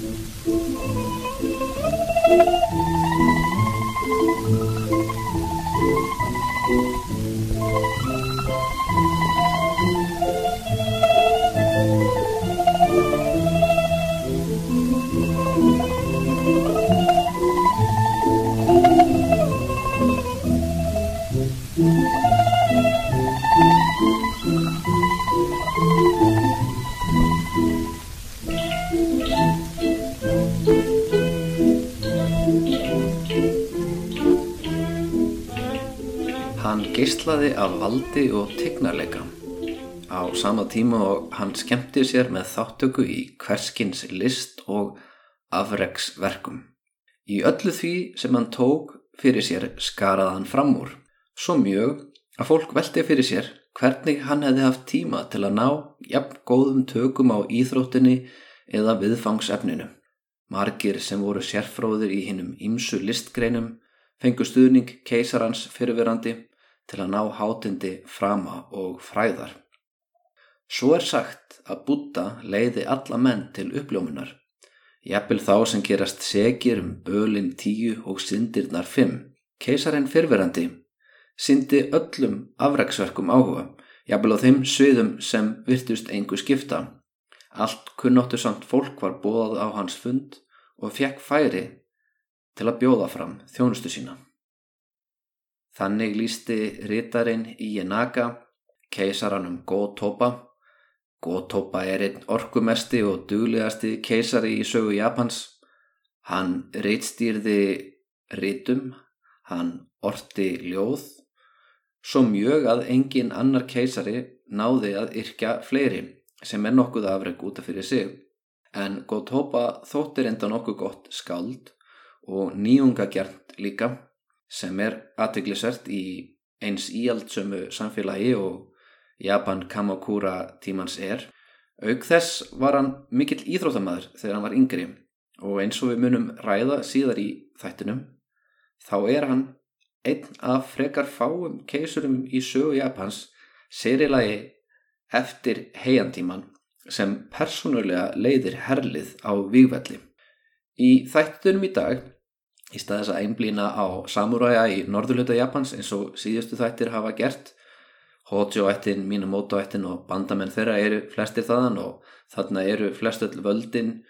Thank you. Geislaði af valdi og tignarleika. Á sama tíma og hann skemmti sér með þáttöku í hverskins list og afregsverkum. Í öllu því sem hann tók fyrir sér skaraði hann fram úr. Svo mjög að fólk veldi fyrir sér hvernig hann hefði haft tíma til að ná jafn góðum tökum á íþróttinni eða viðfangsefninu. Margir sem voru sérfróðir í hinnum ímsu listgreinum fengu stuðning keisarans fyrirverandi til að ná hátindi frama og fræðar. Svo er sagt að Buddha leiði alla menn til uppljómunar, jafnvel þá sem gerast segir um bölin tíu og syndirnar fimm. Keisarinn fyrirverandi syndi öllum afræksverkum áhuga, jafnvel á þeim sviðum sem virtust engu skipta. Allt kunnóttu samt fólk var bóðað á hans fund og fekk færi til að bjóða fram þjónustu sína. Þannig lísti rítarinn Ienaka keisaranum Go-Toba. Go-Toba er einn orkumesti og duglegasti keisari í sögu Japans. Hann rítstýrði rítum, hann orti ljóð, svo mjög að engin annar keisari náði að yrkja fleiri sem er nokkuð afreg út af fyrir sig. En Go-Toba þóttir enda nokkuð gott skald og nýjungagjart líka sem er aðteglisvert í eins íaldsömu samfélagi og Japan Kamakura tímans er. Aug þess var hann mikill íþróttamæður þegar hann var yngri og eins og við munum ræða síðar í þættinum þá er hann einn af frekar fáum keisurum í sögu Japans serilagi eftir heiantíman sem persónulega leiðir herlið á výgvelli. Í þættunum í dag í stað þess að einblýna á samuræja í norðurluta Japans eins og síðustu þættir hafa gert Hojo-ættin, Minamoto-ættin og bandamenn þeirra eru flestir þaðan og þarna eru flestöld völdin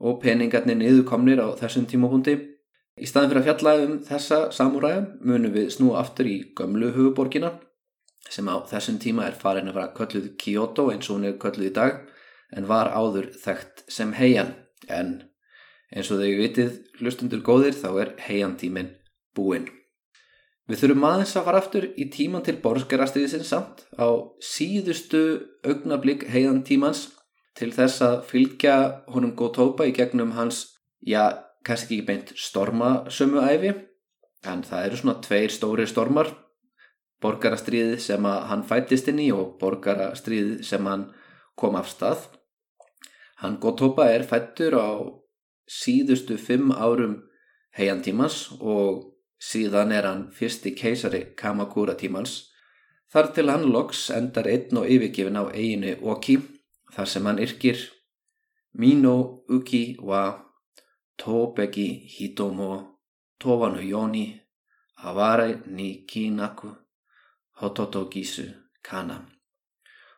og peningarnir niðurkomnir á þessum tímapunkti. Í staðin fyrir að fjalla um þessa samuræja munum við snú aftur í gömlu huguborgina sem á þessum tíma er farin að vera kölluð Kyoto eins og hún er kölluð í dag en var áður þekkt sem Heian en Eins og þau vitið hlustundur góðir þá er heiantíminn búinn. Við þurfum aðeins að fara aftur í tíman til borskarastriðisins samt á síðustu augnablík heiantímans til þess að fylgja honum Gótópa í gegnum hans, já, kannski ekki beint stormasömu æfi, en það eru svona tveir stóri stormar, borgarastriðið sem hann fættist inn í og borgarastriðið sem hann kom af stað. Hann Gótópa er fættur á síðustu fimm árum heiantímans og síðan er hann fyrsti keisari Kamakura tímans. Þar til hann loks endar einn og yfirgifin á eiginu Oki þar sem hann yrkir Mino uki wa tobeki hitomo tofanu yoni aware ni kinaku hototo gisu kana.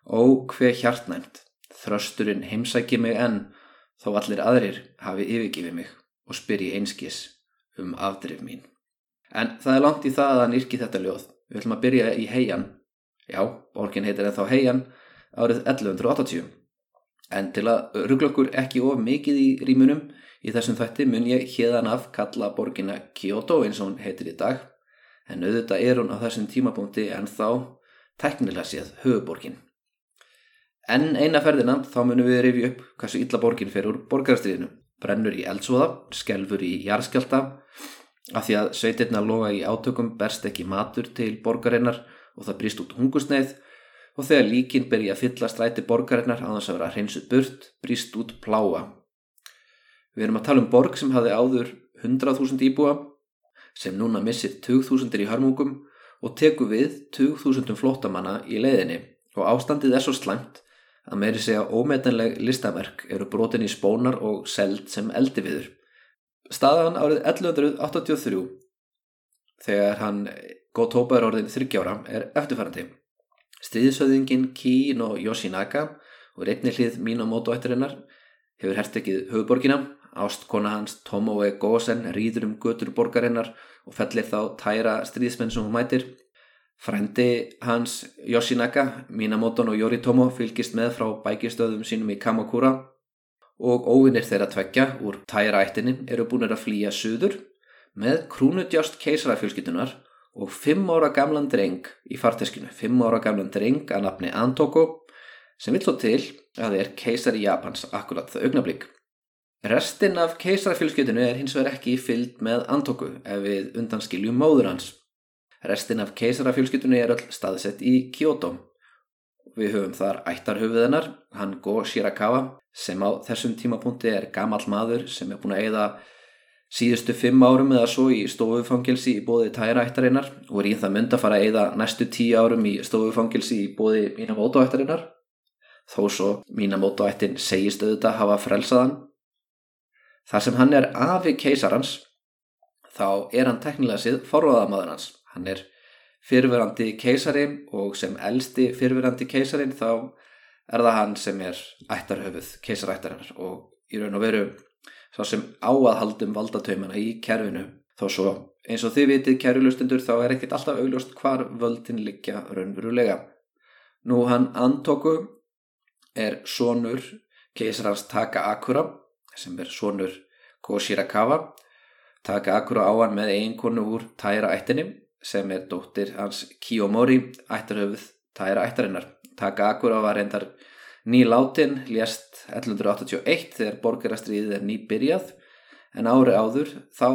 Ó hver hjartnæmt. Þrösturinn heimsæki mig enn þó allir aðrir hafi yfirgifið mig og spyr ég einskis um afdrif mín. En það er langt í það að hann yrki þetta ljóð. Við ætlum að byrja í heian. Já, borgin heitir ennþá heian árið 1180. En til að ruggla okkur ekki of mikið í rímunum í þessum þætti mun ég hérðan af kalla borgina Kyoto eins og hún heitir í dag. En auðvitað er hún á þessum tímapunkti en þá teknilega séð höfuborgin. En eina ferðina þá munum við rifja upp hversu illa borgin fer úr borgarstriðinu. Brennur í eldsvoða, skelfur í jarskjálta, af því að sveitirna loga í átökum berst ekki matur til borgarinnar og það brýst út hungusneið og þegar líkin ber í að fylla stræti borgarinnar á þess að vera hreinsut burt, brýst út pláa. Við erum að tala um borg sem hafi áður 100.000 íbúa, sem núna missir 20.000 í hörmungum og teku við 20.000 flottamanna í leiðinni og ástandið er svo slæmt að meiri segja ómetanleg listaverk eru brotin í spónar og seld sem eldi viður. Staðan árið 1183 þegar hann Gotoba er orðin 30 ára er eftirfærandi. Stríðsöðingin Ki no Yoshinaka og reynir hlið Minamoto ættirinnar hefur hertekið höfuborgina. Ástkona hans Tomoe Gosen rýður um götur borgarinnar og fellir þá tæra stríðsmenn sem hún mætir. Frendi hans Yoshinaka, Minamoton og Yoritomo fylgist með frá bækistöðum sínum í Kamakura og óvinnir þeirra tveggja úr tæra ættinni eru búin að flýja suður með krúnudjást keisarafjölskytunar og fimm ára gamlan dreng í farteskinu, fimm ára gamlan dreng að nafni Antoko sem vill svo til að það er keisari Japans akkurat það augnablík. Restinn af keisarafjölskytunu er hins vegar ekki fyllt með Antoku ef við undanskiljum móður hans. Restinn af keisarafjölskytunu er öll staðsett í Kyoto. Við höfum þar ættarhöfuðinnar, hann Go Shirakawa, sem á þessum tímapunkti er gamal maður sem er búin að eigða síðustu fimm árum eða svo í stofufangilsi í bóði tæraættarinnar og er í það mynd að fara að eigða næstu tíu árum í stofufangilsi í bóði mínamótoættarinnar. Þó svo mínamótoættin segist auðvitað hafa frelsaðan. Þar sem hann er afi keisarans, þá er hann teknilega síð forvaðamaður hans hann er fyrfirandi keisari og sem elsti fyrfirandi keisarin þá er það hann sem er ættarhöfuð keisarættarinnar og í raun og veru sá sem áaðhaldum valdatöymana í kerfinu þó svo. Eins og þið vitið kerjulustundur þá er ekkert alltaf augljóst hvar völdin liggja raunverulega. Nú hann Antoku er sonur keisarans Taka Akura sem er sonur Koshirakawa Taka Akura á hann með eiginkonu úr tæra ættinni sem er dóttir hans Kiyomori ættarhöfuð tæra ættarinnar. Takakura var reyndar nýláttinn, lést 1181 þegar borgarastriðið er nýbyrjað en ári áður þá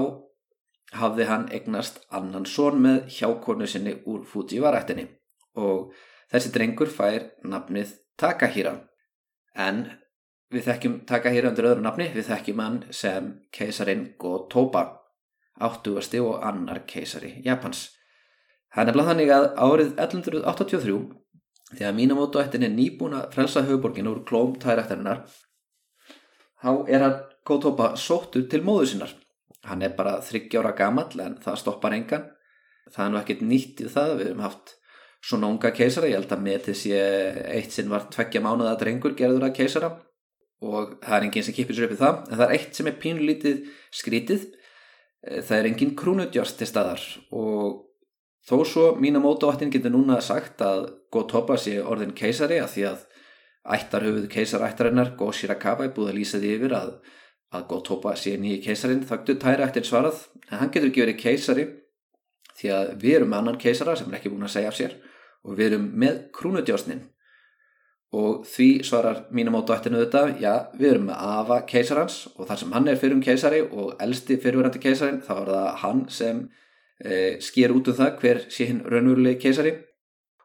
hafði hann egnast annan són með hjákonu sinni úr Fujivarættinni og þessi drengur fær nafnið Takahira. En við þekkjum Takahira undir öðru nafni, við þekkjum hann sem keisarin Gotoba áttugasti og annar keisari Japans. Það er nefnilega þannig að árið 1183 þegar Minamoto-ættin er nýbúin að frelsa höfuborgin úr klóm tærættarinnar þá er hann Kotoba sóttur til móðu sinnar. Hann er bara 30 ára gammal en það stoppar engan. Það er nú ekkert nýtt í það, við hefum haft svona unga keisara, ég held að með þessi eitt sinn var tveggja mánuða drengur gerður að keisara og það er enginn sem kipir sér upp í það en það er eitt sem er pínlítið skrítið það er engin krúnudjárst til staðar og þó svo Minamoto-ættin getur núna sagt að Gotoba sé orðin keisari að því að ættarhauð keisarættarinnar Go Shirakawa er búið að lýsa því yfir að, að Gotoba sé nýji keisarin þakktu tæra ættin svarað en hann getur ekki verið keisari því að við erum annan keisara sem er ekki búin að segja af sér og við erum með krúnudjársnin og því svarar Minamoto ættinu þetta, já, við erum með afa keisarans og þar sem hann er fyrir um keisari og elsti fyrirverandi keisarin þá er það hann sem e, sker út um það hver sé hinn raunverulegi keisari.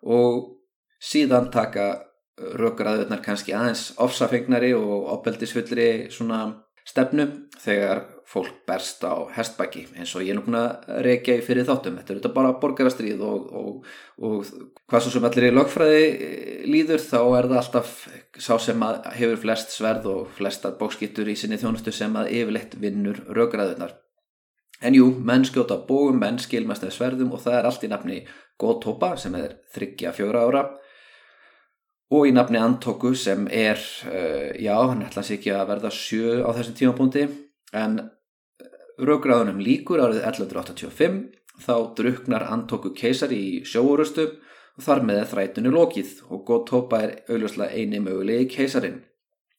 Og síðan taka rökgraðunar kannski aðeins ofsafengnari og opbeldisfullri svona stefnu þegar fólk berst á hestbæki eins og ég er nú búin að reykja í fyrir þáttum. Þetta er þetta bara borgarastrið og, og, og hvað svo sem allir í lögfræði eh, líður þá er það alltaf sá sem hefur flest sverð og flestar bókskittur í sinni þjónustu sem að yfirleitt vinnur rökgraðunar en jú, menn skjóta bóum, menn skilmast eða sverðum og það er allt í nafni Gótópa sem er þryggja fjóra ára og í nafni Antoku sem er, uh, já, hann ætlaði ekki að verða sjö á þessum tímapunkti en raugraðunum líkur árið 1185 þá druknar Antoku keisar í sjóurustu og þar með þrætunni lokið og Gotoba er augljóslega eini mögulegi keisarin.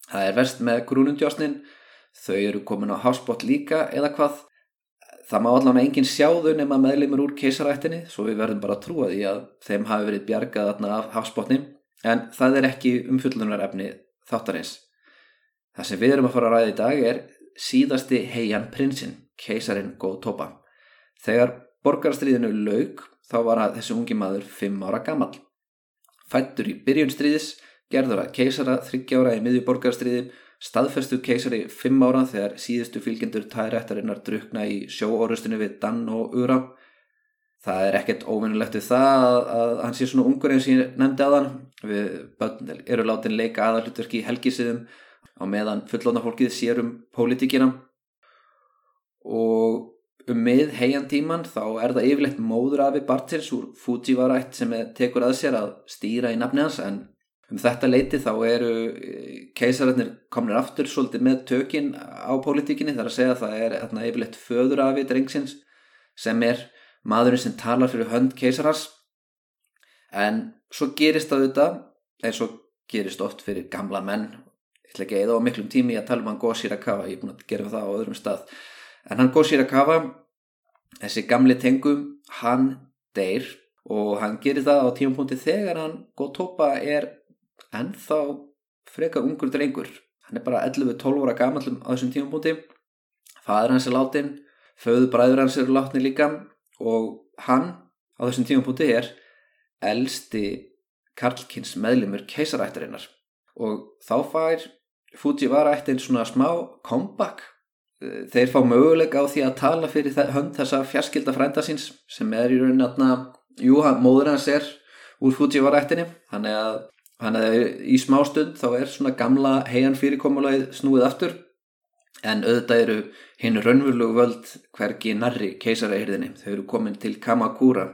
Það er verst með grúnundjásnin, þau eru komin á hafsbót líka eða hvað. Það má allavega enginn sjáðu nema meðleimur úr keisarættinni svo við verðum bara að trúa því að þeim hafi verið bjargað þarna af hafsbótni en það er ekki umfullunarefni þáttarins. Það sem við erum að fara að ræða í dag er síðasti heian prinsinn, keisarin Gotoba. Þegar borgarstríðinu laug þá var að þessi ungi maður fimm ára gammal. Fættur í byrjunstríðis, gerður að keisara þryggjára í miðju borgarstríði, staðferstu keisari fimm ára þegar síðustu fylgjendur tærættarinnar drukna í sjóorustinu við Dan og Ura. Það er ekkert óvinnulegt við það að, hann sé svona ungur eins og ég nefndi að hann. Við börn eru látin leika aðalutverki í helgísiðum á meðan fullóna fólkið sér um pólitíkina og um mið heiantíman þá er það yfirleitt móður afi Bartils úr Fujivarætt sem tekur að sér að stýra í nafni hans en um þetta leiti þá eru eh, keisararnir komnir aftur svolítið með tökin á pólitíkinni. Þar að segja að það er þarna, yfirleitt föður afi drengsins sem er maðurinn sem talar fyrir hönd keisarars en svo gerist það auðvitað eins og gerist oft fyrir gamla menn. Ég ætla ekki að eða á miklum tími að tala um hann Go Shirakawa, ég er búin að gera það á öðrum stað en hann Go Shirakawa þessi gamli tengum hann deyr og hann gerir það á tímapunkti þegar hann Go Topa er ennþá freka ungur drengur. Hann er bara 11-12 ára gamallum á þessum tímapunkti. Fadur hans er látin föðu bræður hans eru látni líka og hann á þessum tímapunkti er elsti Karlkins meðlumur keisarættarinnar. Og þá fær Fujiwara eittin svona smá comeback þeir fá möguleika á því að tala fyrir hönd þessa fjarskilda frænda síns sem er í raunin aðna jú, móður hans er úr Fujiwara eittinni þannig að, að í smá stund þá er svona gamla heian fyrirkomulagið snúið aftur. En auðvitað eru hinn raunverulegu völd hverki narri keisaraeirðinni þau eru komin til Kamakura.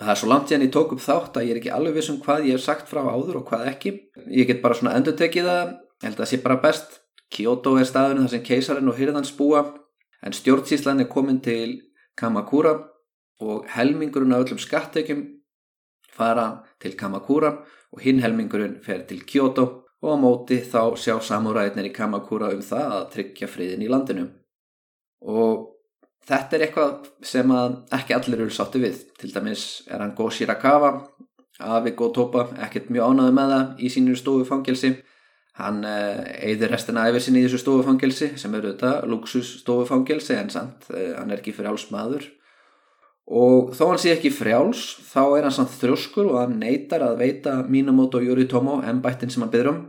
Það er svo langt síðan ég tók upp þátt að ég er ekki alveg vissum hvað ég hef sagt frá áður og hvað ekki. Ég get bara svona endur tekið það ég held að það sé bara best Kyoto er staðurinn þar sem keisarinn og hyrðans búa en stjórnsíslan er komin til Kamakura og helmingurinn af öllum skattekjum fara til Kamakura og hinn helmingurinn fer til Kyoto og á móti þá sjá samúræðinir í Kamakura um það að tryggja friðin í landinu. Og þetta er eitthvað sem ekki allir eru sátti við. Til dæmis er hann Go Shirakawa, Avi Go Topa, ekkert mjög ánaði með það í sínur stofufangelsi. Hann eigður eh, restina yfir sinni í þessu stofufangelsi sem eru þetta luxus stofufangelsi en samt, eh, hann er ekki alls maður. Og þó hann sé ekki frjáls, þá er hann samt þrjóskur og hann neytar að veita Minamoto Yoritomo ennbættin sem hann byrður um.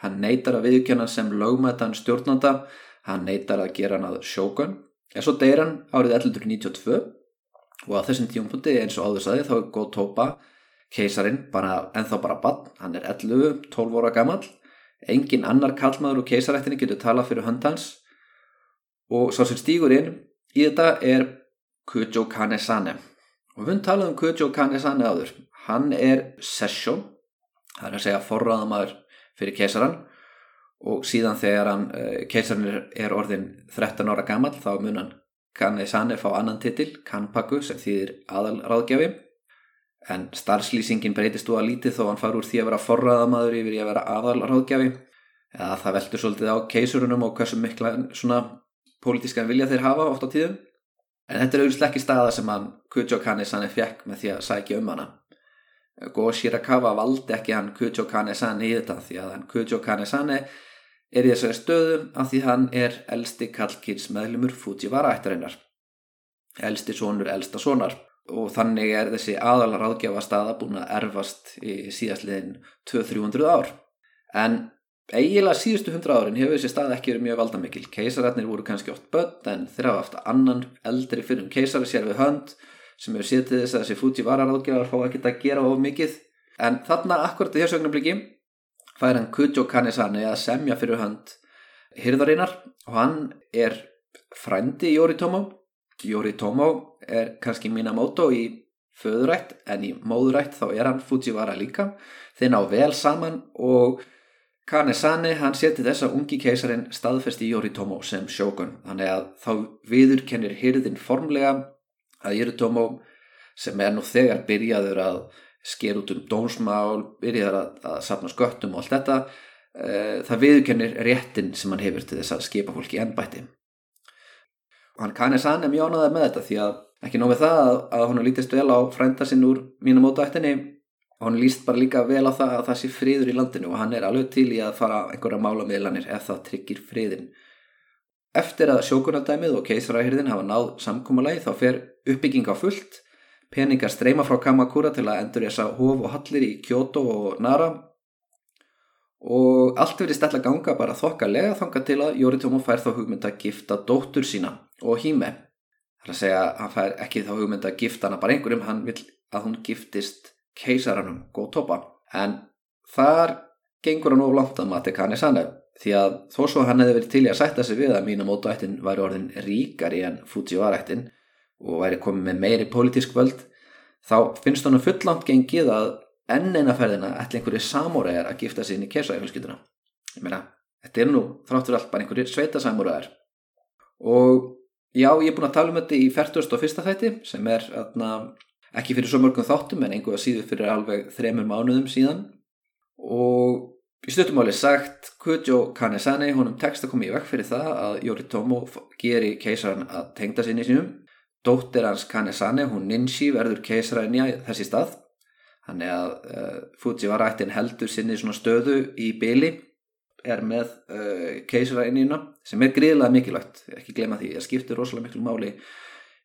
Hann neytar að viðkjöna sem lögmættan stjórnanda, hann neytar að gera hann að sjókun. En svo deyr hann árið 1192 og á þessum tíumpunkti eins og áður saði þá er tópa keisarin bara, ennþá bara bann, hann er 11-12 óra gammal. Engin annar kallmaður og keisarættinni getur tala fyrir höndans og svo sem stýgur inn í þetta er Kujo Kanesane. Og við talaðum um Kujo Kanesane áður. Hann er sessjó, það er að segja forraðamæður fyrir keisaran og síðan þegar hann, eh, keisarin er orðin 13 ára gammal þá mun hann Kane Sane fá annan titil, Kanpaku sem þýðir aðalráðgjafi en starfslýsingin breytist þú að lítið þó hann far úr því að vera forraðamadur yfir í að vera aðalráðgjafi. Eða það veldur svolítið á keisurunum og hversu mikla svona pólitískan vilja þeir hafa oft á tíðum. En þetta er auðvitað ekki staða sem hann Kujo Kane Sane fekk með því að sækja um hana. Go Shirakawa valdi ekki hann Kujo Kanesane í þetta því að hann Kujo Kanesane er í þessari stöðu af því hann er elsti kallkýrs meðlumur Fujiwara ættarinnar elsti sonur elsta sonar og þannig er þessi aðalar áðgjafa staða búin að erfast í síðastliðin 200-300 ár. En eiginlega síðustu 100 árin hefur þessi stað ekki verið mjög valdamikil. Keisaratnir voru kannski oft börn en þeirra hafa haft annan eldri fyrir um keisari sér við hönd sem hefur séð til þess að þessi Fujiwara ráðgjafar fá ekkert að gera of mikið. En þarna akkurat í þessu ögnumbliki fær hann Kujo Kanesane að semja fyrir hönd hyrðarinnar og hann er frændi Yoritomo. Yoritomo er kannski Minamoto í föðurætt en í móðurætt þá er hann Fujiwara líka. Þeir ná vel saman og Kanesane hann seti þessa ungi keisarin staðfesti Yoritomo sem sjókun þannig að þá viður kennir hyrðin formlega að Iritómo sem er nú þegar byrjaður að sker út um dómsmál, byrjaður að, að sapna sköttum og allt þetta e, það viðkennir réttin sem hann hefur til þess að skipa fólki ennbætti og hann mjög ánaðað með þetta því að ekki nóg með það að, að hann lítist vel á frænda sinn úr mínum mótaættinni og hann líst bara líka vel á það að það sé friður í landinu og hann er alveg til í að fara einhverja mála meðlanir ef það tryggir friðin Eftir að sjókunardæmið og keisarahyrðin hafa náð samkómalagi þá fer uppbygging á fullt, peningar streyma frá Kamakura til að endur þessa hof og hallir í Kyoto og Nara. Og allt verið stella ganga bara þokkalega þanga til að Yoritomo fær þá hugmynd að gifta dóttur sína og híme. Það er að segja að hann fær ekki þá hugmynd að gifta hana bara einhverjum, hann vil að hún giftist keisaranum Gótoba. En þar gengur hann of langt að mati Kanesane því að þó svo hann hefði verið til í að sætta sig við að Minamoto ættin væri orðin ríkari en Fujiwara ættin og væri komið með meiri pólitísk völd þá finnst hann fullant gengið að enn eina ferðina ætla einhverju samúræðar að gifta sér inn í kersæðafélskilduna ég meina, þetta er nú þráttur allt bara einhverju sveita samúræðar og já, ég er búin að tala um þetta í 41. þætti sem er atna, ekki fyrir svo mörgum þáttum en einhverja síður fyrir alveg þremur mánuðum síðan og Í stuttumáli sagt, Kujo Kanesane, honum tekst að koma í vekk fyrir það að Yoritomo geri keisaran að tengda sinni sínum. Dóttir hans Kanesane, hún Ninshi, verður keisarinn í þessi stað. Þannig að uh, Fujiwara-ættin heldur sinni svona stöðu í byli, er með uh, keisarainnina sem er gríðilega mikilvægt. Ekki glema því, það skiptir rosalega miklu máli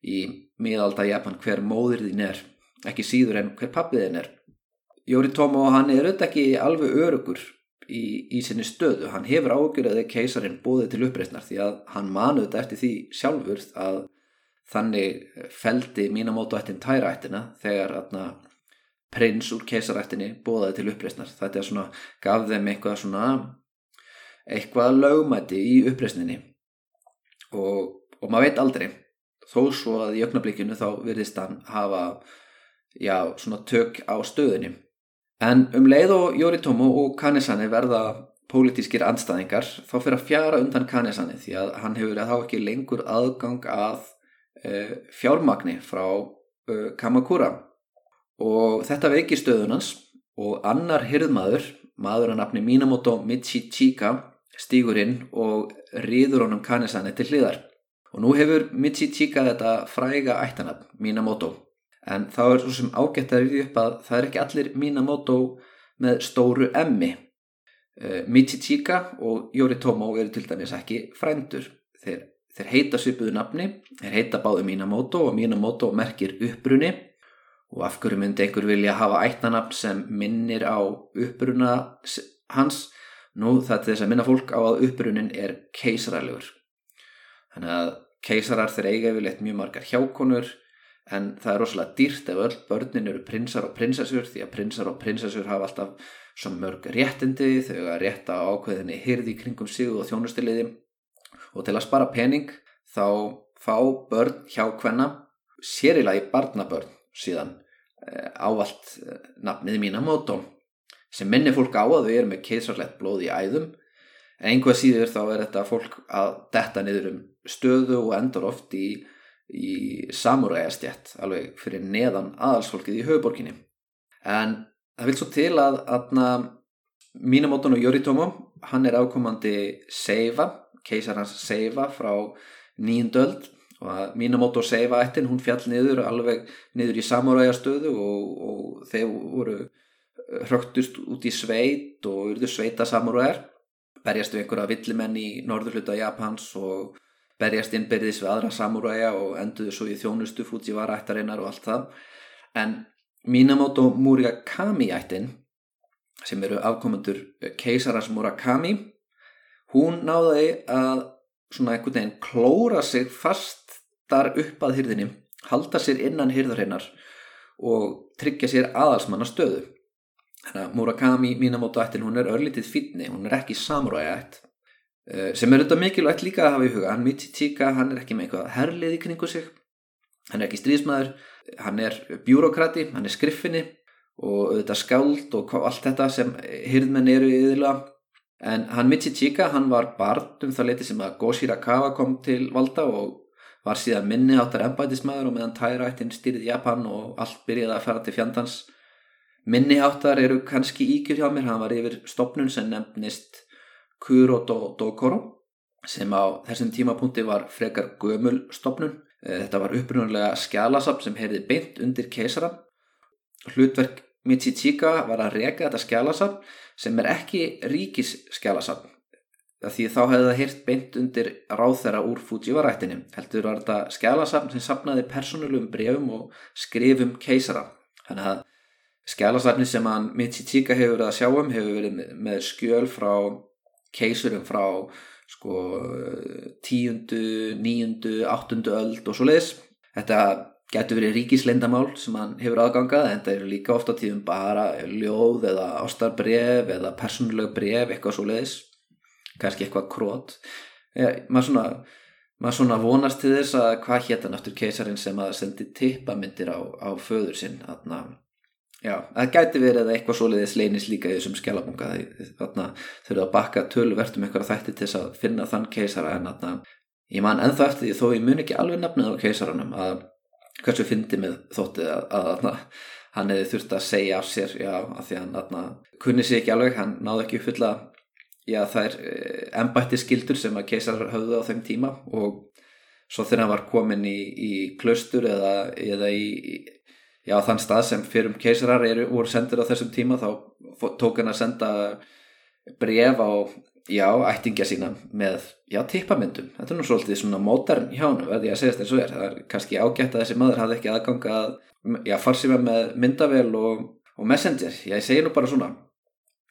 í miðalda Japan hver móðir þín er, ekki síður en hver pappið þín er. Yoritomo hann er auðvitað ekki alveg örugur í, í sinni stöðu, hann hefur ágjörðið keisarin búið til uppreysnar því að hann manuð þetta eftir því sjálfur að þannig feldi mínamótuættin tæraættina þegar atna, prins úr keisarættinni búið til uppreysnar, þetta er svona gaf þeim eitthvað svona eitthvað lögmæti í uppreysninni og, og maður veit aldrei. Þó svo að í ögnablikinu þá virðist hann hafa já, svona tök á stöðunni. En um leið og Yoritomo og Kanesane verða pólitískir andstæðingar þá fyrir að fjara undan Kanesane því að hann hefur þá ekki lengur aðgang að uh, fjármagni frá uh, Kamakura. Og þetta veiki stöðunans og annar hyrðmaður, maður að nafni Minamoto Michichika stýgur inn og riður honum Kanesane til hliðar. Og nú hefur Michichika þetta fræga ættanab Minamoto. En þá er svo sem ágætt að rifja upp að það er ekki allir Minamoto með stóru emmi uh, Michichika og Yoritomo eru til dæmis ekki frændur. Þeir, þeir heita svipuðu nafni þeir heita báðu Minamoto og Minamoto merkir uppbrunni og af hverju myndi einhver vilja hafa ættanafn sem minnir á uppbruna hans nú það er þess að minna fólk á að uppbrunin er keisaralegur. Þannig að keisarar þeir eiga yfirleitt mjög margar hjákonur en það er rosalega dýrt ef öll börnin eru prinsar og prinsessur því að prinsar og prinsessur hafa alltaf svo mörg réttindi þau að rétta ákveðinni hyrði kringum sig og þjónustiliði og til að spara pening þá fá börn hjá hvenna sérilagi barnabörn síðan e, ávalt e, nafnið mína mótó sem minni fólk á að við erum með keisarlegt blóð í æðum. En einhvað síður þá er þetta fólk að detta niður um stöðu og endur oft í í samuræjastjætt alveg fyrir neðan aðalsfólkið í höfuborginni en það vil svo til að, að Minamoton og Yoritomo hann er ákomandi Seifa keisar hans Seifa frá nýjendöld og að Minamoto Seifa ættin hún fjall niður alveg niður í samuræjastöðu og, og þeir voru hrögtust út í sveit og urðu sveita samuræjar berjast við einhverja villimenn í norðurluta Japans og berjast innbyrðis við aðra samúræja og enduðu svo í þjónustu Fujiwara ættarinnar og allt það. En Minamoto Murakami ættin sem eru afkomendur keisaras Murakami hún náði að svona einhvern veginn klóra sig fast þar upp að hyrðinni halda sér innan hyrðarinnar og tryggja sér aðalsmanna stöðu þannig að Murakami Minamoto ættin hún er örlítið fítni, hún er ekki samúræja ætt Eh, sem er þetta mikilvægt líka að hafa í huga. Hann Michichika, hann er ekki með eitthvað herlið í kringu sig. Hann er ekki stríðsmaður hann er bjúrokrati, hann er skriffinni og auðvitað skáld og allt þetta sem hyrðmenn eru yfirlega en hann Michichika, hann var barnd um það leiti sem að Goshirakawa kom til valda og var síðan minni áttar ennbætismæður og meðan tærættin stýrið Japan og allt byrjaði að fara til fjandans minni áttar eru kannski íkjur hjá mér, hann var yfir stopnun sem nefnist Kuroto Dokoro sem á þessum tímapunkti var frekar gömulstofnun. Eh, þetta var upprunnulega skjálasafn sem heyrði beint undir keisaran. Hlutverk Michichika var að reka þetta skjálasafn sem er ekki ríkis skjálasafn. Því þá hefði það heyrt beint undir ráþæra úr Fujivarættinni. Heldur var þetta skjálasafn sem sapnaði persónulegum brefum og skrifum keisara. Þannig að skjálasafni sem hann Michichika hefur verið að sjá um hefur verið með skjöl frá keisurum frá sko tíundu, níundu, áttundu öld og svo leiðis. Þetta getur verið ríkislendamál sem hann hefur aðgangað en það eru líka ofta tíðum bara ljóð eða ástarbref eða persónuleg bref, eitthvað svo leiðis, kannski eitthvað krót. Maður svona, mað svona vonast til þess að hvað hétta náttúr keisarin sem að sendi tippamindir á, á föður sinn, þarna Já, það gæti verið eitthvað svoleiðis leinis líka í þessum skjálabunga þarna þurfið að bakka tölvertum eitthvað þætti til þess að finna þann keisara en þarna ég man ennþá eftir því þó ég mun ekki alveg nafnið á keisaranum að hversu fyndi með þóttið að, að, að hann hefði þurft að segja af sér já, að því hann þarna kunni sér ekki alveg, hann náði ekki fulla já, er ennbætti skildur sem að keisarar höfðu á þeim tíma og svo þegar hann var komin í, í klaustur eða, eða í já, þann stað sem fyrir um keisarar eru voru sendir á þessum tíma þá tók hann að senda bref á, já, ættingja sína með, já, tippamyndum. Þetta er nú svolítið svona mótarn hjá hann verði ég að segja þetta eins og er, það er kannski ágætt að þessi maður hafði ekki aðganga að, já, farsífa með myndavel og, og messenger, já, ég segi nú bara svona.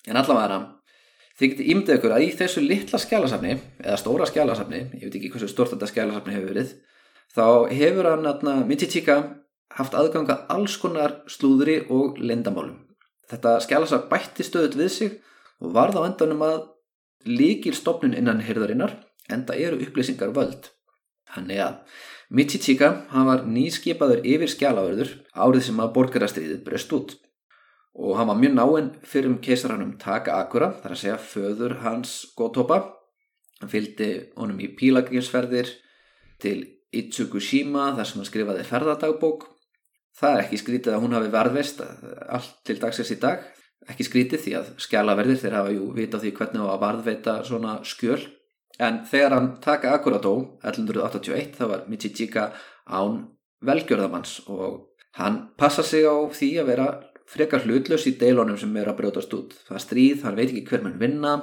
En allavega þið getið ímdið ykkur að í þessu litla skjálasafni eða stóra skjálasafni, ég veit ekki hversu stort þetta skjálasafni hefur verið þá hefur hann Michichika haft aðganga alls konar slúðri og lendamálum. Þetta skjálasar bætti stöðut við sig og varð á endanum að líkil stopnun innan hyrðarinnar en það eru upplýsingar völd. Hann er að Michichika hann var nýskipaður yfir skjálaverður árið sem að borgarastriðið bröst út og hann var mjög náinn fyrir um keisaranum Taka Akura þar að segja föður hans Gotoba. Hann fylgdi honum í pílagrinsferðir til Itsukushima þar sem hann skrifaði ferðardagbók Það er ekki skrítið að hún hafi varðvist allt til dagsins í dag. Ekki skrítið því að skjálaverðir þeir hafa jú vita því hvernig á að varðveita svona skjöl. En þegar hann taka akkurató 1181 þá var Michichika án velgjörðamanns og hann passa sig á því að vera frekar hlutlaus í deilunum sem er að brjótast út. Það stríð, hann veit ekki hver mann vinna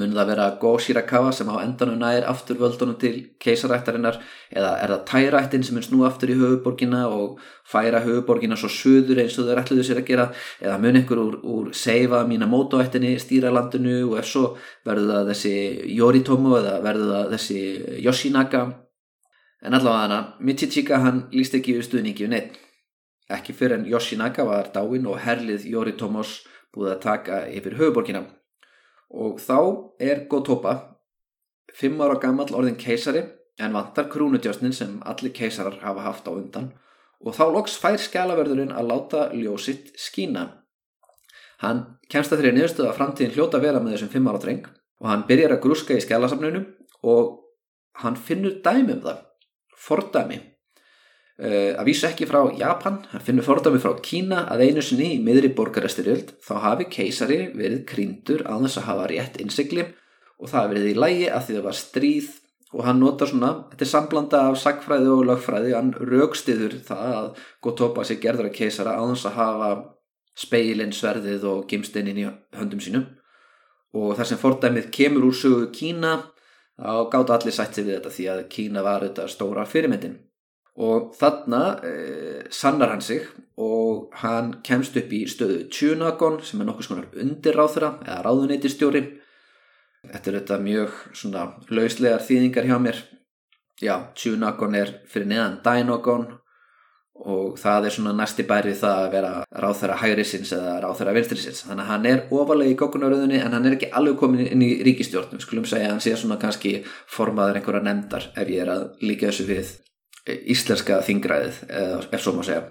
mun það vera Go Shirakawa sem á endanum nær aftur völdunum til keisarættarinnar eða er það tærættin sem er snú aftur í höfuborgina og færa höfuborgina svo söður eins og er ætluðu sér að gera? Eða mun einhver úr, úr Seifa Minamoto-ættinni stýra landinu? Og ef svo verður það þessi Yoritomo eða verður það þessi Yoshinaka? En allavega hana Michichika hann líst ekki við stuðningi við neitt ekki fyrir en Yoshinaka var dáin og herlið Yoritomos búið að taka yfir höfuborgina og þá er Gotoba fimm ára gammal orðin keisari en vantar krúnudjósnin sem allir keisarar hafa haft á undan. Og þá loks fær skjálaverðurinn að láta ljósitt skína. Hann kemst að þeirri niðurstuða að framtíðin hljóta vera með þessum fimm ára dreng. Og hann byrjar að grúska í skjálasafnunum og hann finnur dæmi um það, fordæmi að vísu ekki frá Japan, hann finnur fordami frá Kína að einu sinni í miðri borgaresturjöld þá hafi keisari verið kryndur á þess að hafa rétt innsikli og það hafi verið í lægi að því það var stríð. Og hann notar svona, þetta er samblanda af sagfræði og lögfræði, hann raukstiður það að Gotoba sé gerður að keisara á þess að hafa speilin, sverðið og gimstinn inn í höndum sínum. Og þar sem fordæmið kemur úr sögu Kína þá gátt allir sætt sig við þetta því að Kína var þetta stóra fyrirmyndin og þarna eh, sannar hann sig og hann kemst upp í stöðu Tjunagon sem er nokkuð svona undir ráþra eða ráðuneytistjóri þetta er þetta mjög svona lauslegar þýðingar hjá mér. Já, Tjunagon er fyrir neðan Dynagon og það er svona næsti bæri það að vera ráþara hægrisins eða ráþara vinstrisins þannig að hann er ofalega í kokkunaröðunni en hann er ekki alveg komin inn í ríkistjórnum skulum segja að hann sé svona kannski formaður einhverja nefndar ef ég er að líka þessu við íslenska þingræðið ef svo má segja.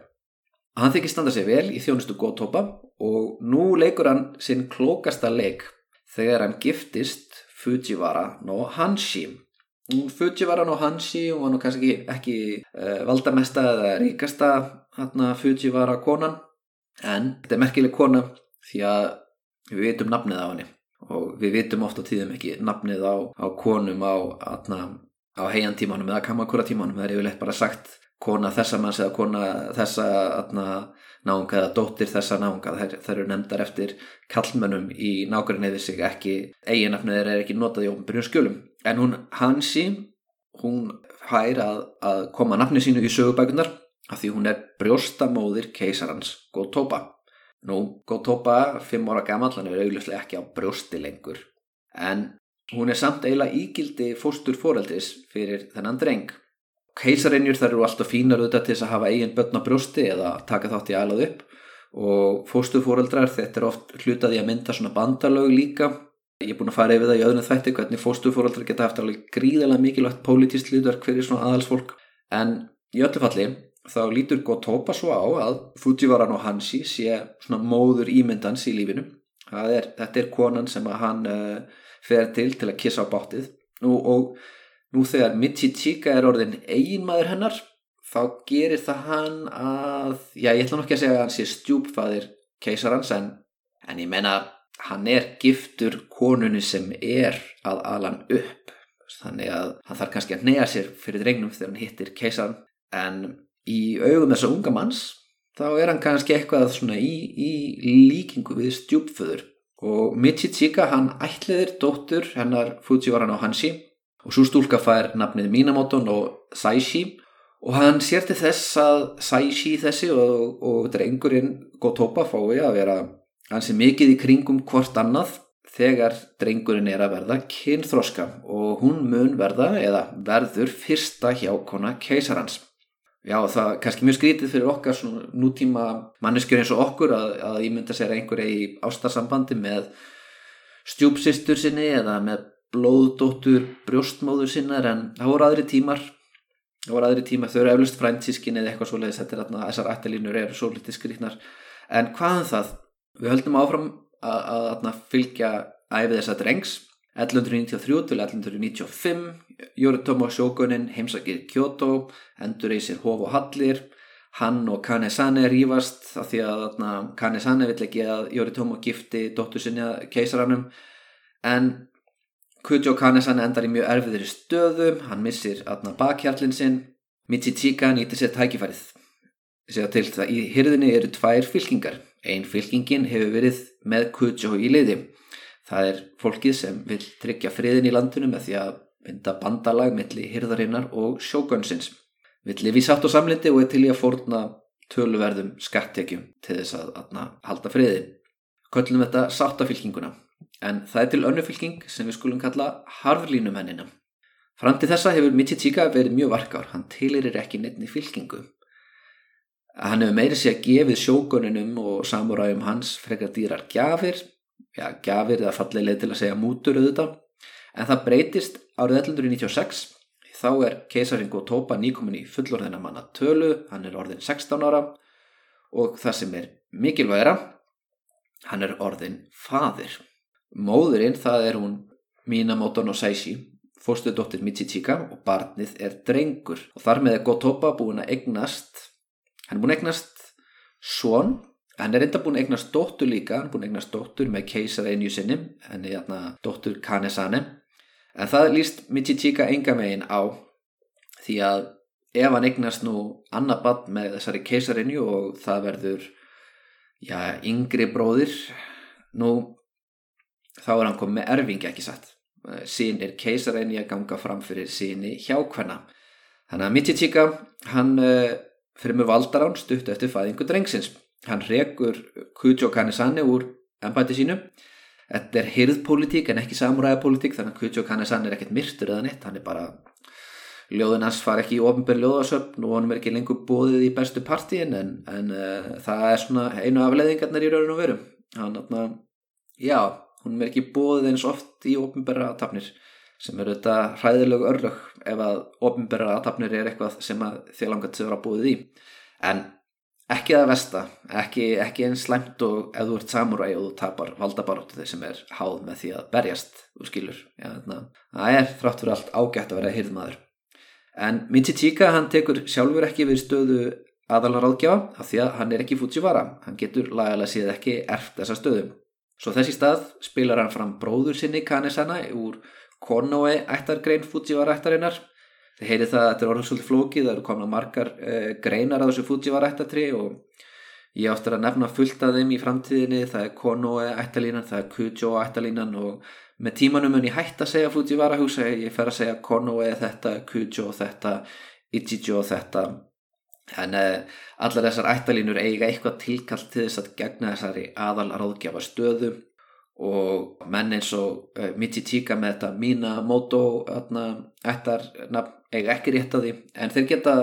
Hann þykir standa sér vel í þjónustu Góðtópa og nú leikur hann sinn klókasta leik þegar hann giftist Fujiwara no Hanshi. Fujiwara no Hanshi og var nú kannski ekki, uh, valdamesta eða ríkasta hana, Fujiwara konan en þetta er merkileg kona því að við veitum nafnið á henni og við veitum ofta tíðum ekki nafnið á, á konum á hana, á heian tímanum eða kamakura tímanum það er yfirleitt bara sagt kona þessa manns eða kona þessa náunga eða dóttir þessa náunga. Það eru nefndar eftir kallmönnum í nákvæmlega við sig ekki eiginafnið er ekki notað í ofnbyrjum skjölum. En hún Hansi hún hær að, að koma nafni sínu í sögubækunar af því hún er brjóstamóðir keisarans Gótópa nú Gótópa, fimm ára gammal hann er augljóslega ekki á brjósti lengur. En hún er samt eiginlega ígildi fóstur foreldris fyrir þennan dreng. Keisarinnjur þar eru alltaf fínar auðvitað til að hafa eigin börn á brjósti eða taka þátt í alað upp. Og fóstuforeldrar þetta er oft hlutaði að mynda svona bandalög líka. Ég er búin að fara yfir það í öðrum þætti hvernig fóstuforeldrar geta haft alveg gríðilega mikilvægt pólitískt hlutverk fyrir svona aðalsfólk. En í öllu falli þá lítur Gotoba svo á að Fujiwara no Hanshi sé svona móður ímyndans í lífinu. Er, þetta er konan sem að hann uh, fer til til að kissa á báttið nú, og nú þegar Michichika er orðin eiginmaður hennar þá gerir það hann að, já ég ætla nokkið að segja að hann sé stjúpfæðir keisarans en, en ég menna hann er giftur konunni sem er að alan upp. Þannig að hann þarf kannski að neyja sér fyrir drengnum þegar hann hittir keisaran en í augum þessa unga manns þá er hann kannski eitthvað svona í, í líkingu við stjúpföður og Michichika hann ætliðir dóttur hennar Fujiwara no Hanshi. Og svo stúlka fær nafnið Minamoto no Saishi. Og hann sér til þess að Saishi þessi og, og drengurinn Gotoba fái að vera hansi mikið í kringum hvort annað þegar drengurinn er að verða kynþroska. Og hún mun verða eða verður fyrsta hjákona keisarhans. Já það er kannski mjög skrítið fyrir okkar nútíma manneskjur eins og okkur að, að að segja einhverja í ástarsambandi með stjúpsistur sinni eða með blóðdóttur brjóstmóður sinnar en það voru aðri tímar. Það voru aðri tíma, þau eru eflust fræntískin eða eitthvað svoleiðis, þetta er þarna, þessar ættalínur eru svo litið skriknar, en hvaðan um það? Við höldum áfram að, að, að fylgja æfið þessa drengs 1193 til 1195 Yoritomo Shogunin heimsakir Kyoto, endur sér hof og hallir hann og Kanesane rýfast af því að Kanesane vill ekki að Yoritomo gifti dóttur sinja keisaranum en Kujo Kanesan endar í mjög erfiðri stöðu, hann missir aðna bakhjarlinn sinn, Michichika nýtir sér tækifærið. Sér til það í hyrðinni eru tvær fylkingar. Einn fylkingin hefur verið með Kujo í liði. Það er fólkið sem vil tryggja friðin í landinu með því að mynda bandalag millir hyrðarinnar og sjógönsins. Vill lifi sátt og samlindi og er til í að fórna töluverðum skattekjum til þess að aðna halda friðin. Köllum þetta sáttafylkinguna en það er til önnufylking sem við skulum kalla harðlínumennina. Fram til þessa hefur Michichika verið mjög varkár, hann tilirir ekki nefni fylkingu. Hann hefur meiri sé að gefið sjókuninum og samuræjum hans frekar dýrar gjafir, já gjafir eða fallileg til að segja mútur auðvitað, en það breytist árið 1196, þá er keisaring og tópa nýkomin í fullorðina manna tölu, hann er orðin 16 ára. Og það sem er mikilvægra, hann er orðin fadir. Móðurinn það er hún Minamoto no Saishi, fórstu dóttir Michichika og barnið er drengur. Og þar með er Gotoba búin að egnast, hann er búin að egnast svon, hann er enda búin að egnast dóttur líka, hann er búin að egnast dóttur með keisara einju sinni, hann er hérna dóttur Kanesane, en það líst Michichika enga megin á því að ef hann egnast nú annað barn með þessari keisarinju og það verður já, yngri bróðir nú þá er hann komið með erfingi ekki satt. Eh, sín er keisaræni að ganga fram fyrir síni hjákvæna þannig að Michichika hann uh, fyrir með valdarán stutt eftir fæðingu drengsins hann rekur Kujo Kanesane úr ennbæti sínu. Þetta er hirðpolítík en ekki samuræðapolítík þannig að Kujo Kanesane er ekkert myrtur eða neitt. Hann er bara ljóðin hans far ekki í ofinbjörn ljóðasöfn og hann er ekki lengur bóðið í bestu partíin en, en uh, það er svona einu afleðingarnar í rauninu veru. Hann, já hún er ekki bóðið eins oft í ofinberra aðtapnir sem eru þetta hræðilegu örlög ef að ofinberra aðtapnir er eitthvað sem að þið langar til að vera bóðið í. En ekki það vesta ekki, ekki eins slæmt og ef þú ert samuræi og þú tapar valdabaróttu þeir sem er háð með því að berjast úr skilur. Já, það er þrátt fyrir allt ágætt að vera hirðmaður. En Michichika hann tekur sjálfur ekki við stöðu aðalar áðgjáða af því að hann er ekki Fujiwara. Hann getur lagalega síð ekki erft þessa stöðum Svo þessi stað spilar hann fram bróður sinni Kanesana úr Konoe ættargrein Fujiwara ættarinnar. Þið heyrið það að þetta er orðin svolítið flókið, það eru komna margar uh, greinar á þessu Fujiwara ættatri og ég áttur að nefna fullt af þeim í framtíðinni. Það er Konoe ættalínan, það er Kujo ættalínan og með tímanum en ég hætti að segja Fujiwara húsa, ég fer að segja Konoe þetta, Kujo þetta, Ichijo þetta en uh, allar þessar ættalínur eiga eitthvað tilkallt til þess að gegna þessari aðal ráðgjafa stöðu og menn eins og uh, Michichika með þetta Minamoto nafn eiga ekki rétt að því. En þeir geta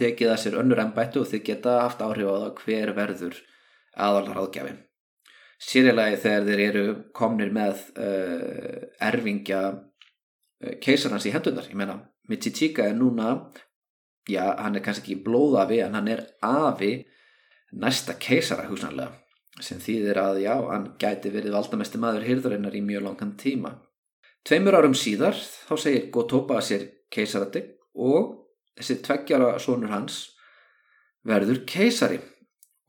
tekið að sér önnur ennbættu og þeir geta haft áhrif á það hver verður aðalar áðgjafi sérilega þegar þeir eru komnir með uh, erfingja uh, keisarhans í hendunar ég menna Michichika er núna já hann er kannski ekki blóðafi en hann er afi næsta keisara húsnarlega sem þýðir að já, hann gæti verið valdamesti maður hýrðurinnar í mjög langan tíma. Tveimur árum síðar þá segir Gotoba sér keisarati og þessi tveggjara sonur hans verður keisari.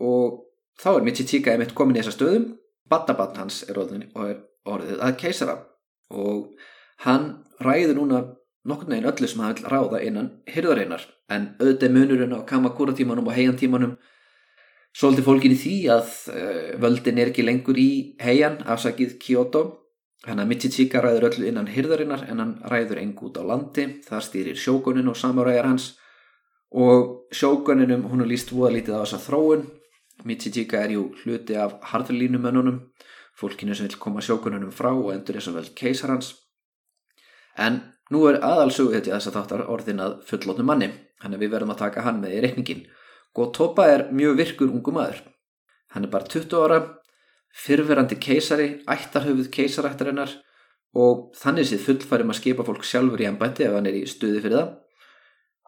Og þá er Michichika einmitt komin í þessa stöðum, Batabat hans er orðin og er orðið að keisara. Og hann ræður núna nokkur neginn öllu sem hann vil ráða innan hýrðurinnar en auðvitað munurinn á kamakúra tímanum og heian tímanum Svolítið fólkin í því að uh, völdin er ekki lengur í heian afsakið Kyoto. Hann að Michichika ræður öllu innan hyrðarinnar en hann ræður engu út á landi. Það stýrir sjókunin og samuræjar hans. Og sjókuninum hún er líst voða lítið á þessa þróun. Michichika er jú hluti af harðlínumönnunum. Fólkinu sem vil koma sjókuninum frá og endur þess að vel keisar hans en nú er aðalsugu þetta þess að þáttar orðin að fullóttum manni. Hann er við verðum að taka hann með í reikningin Gotoba er mjög virkur ungu maður. Hann er bara 20 ára, fyrverandi keisari, ættarhauðuð keisarættarinnar og þannig séð fullfærum að skipa fólk sjálfur í ennbætti ef hann er í stuði fyrir það.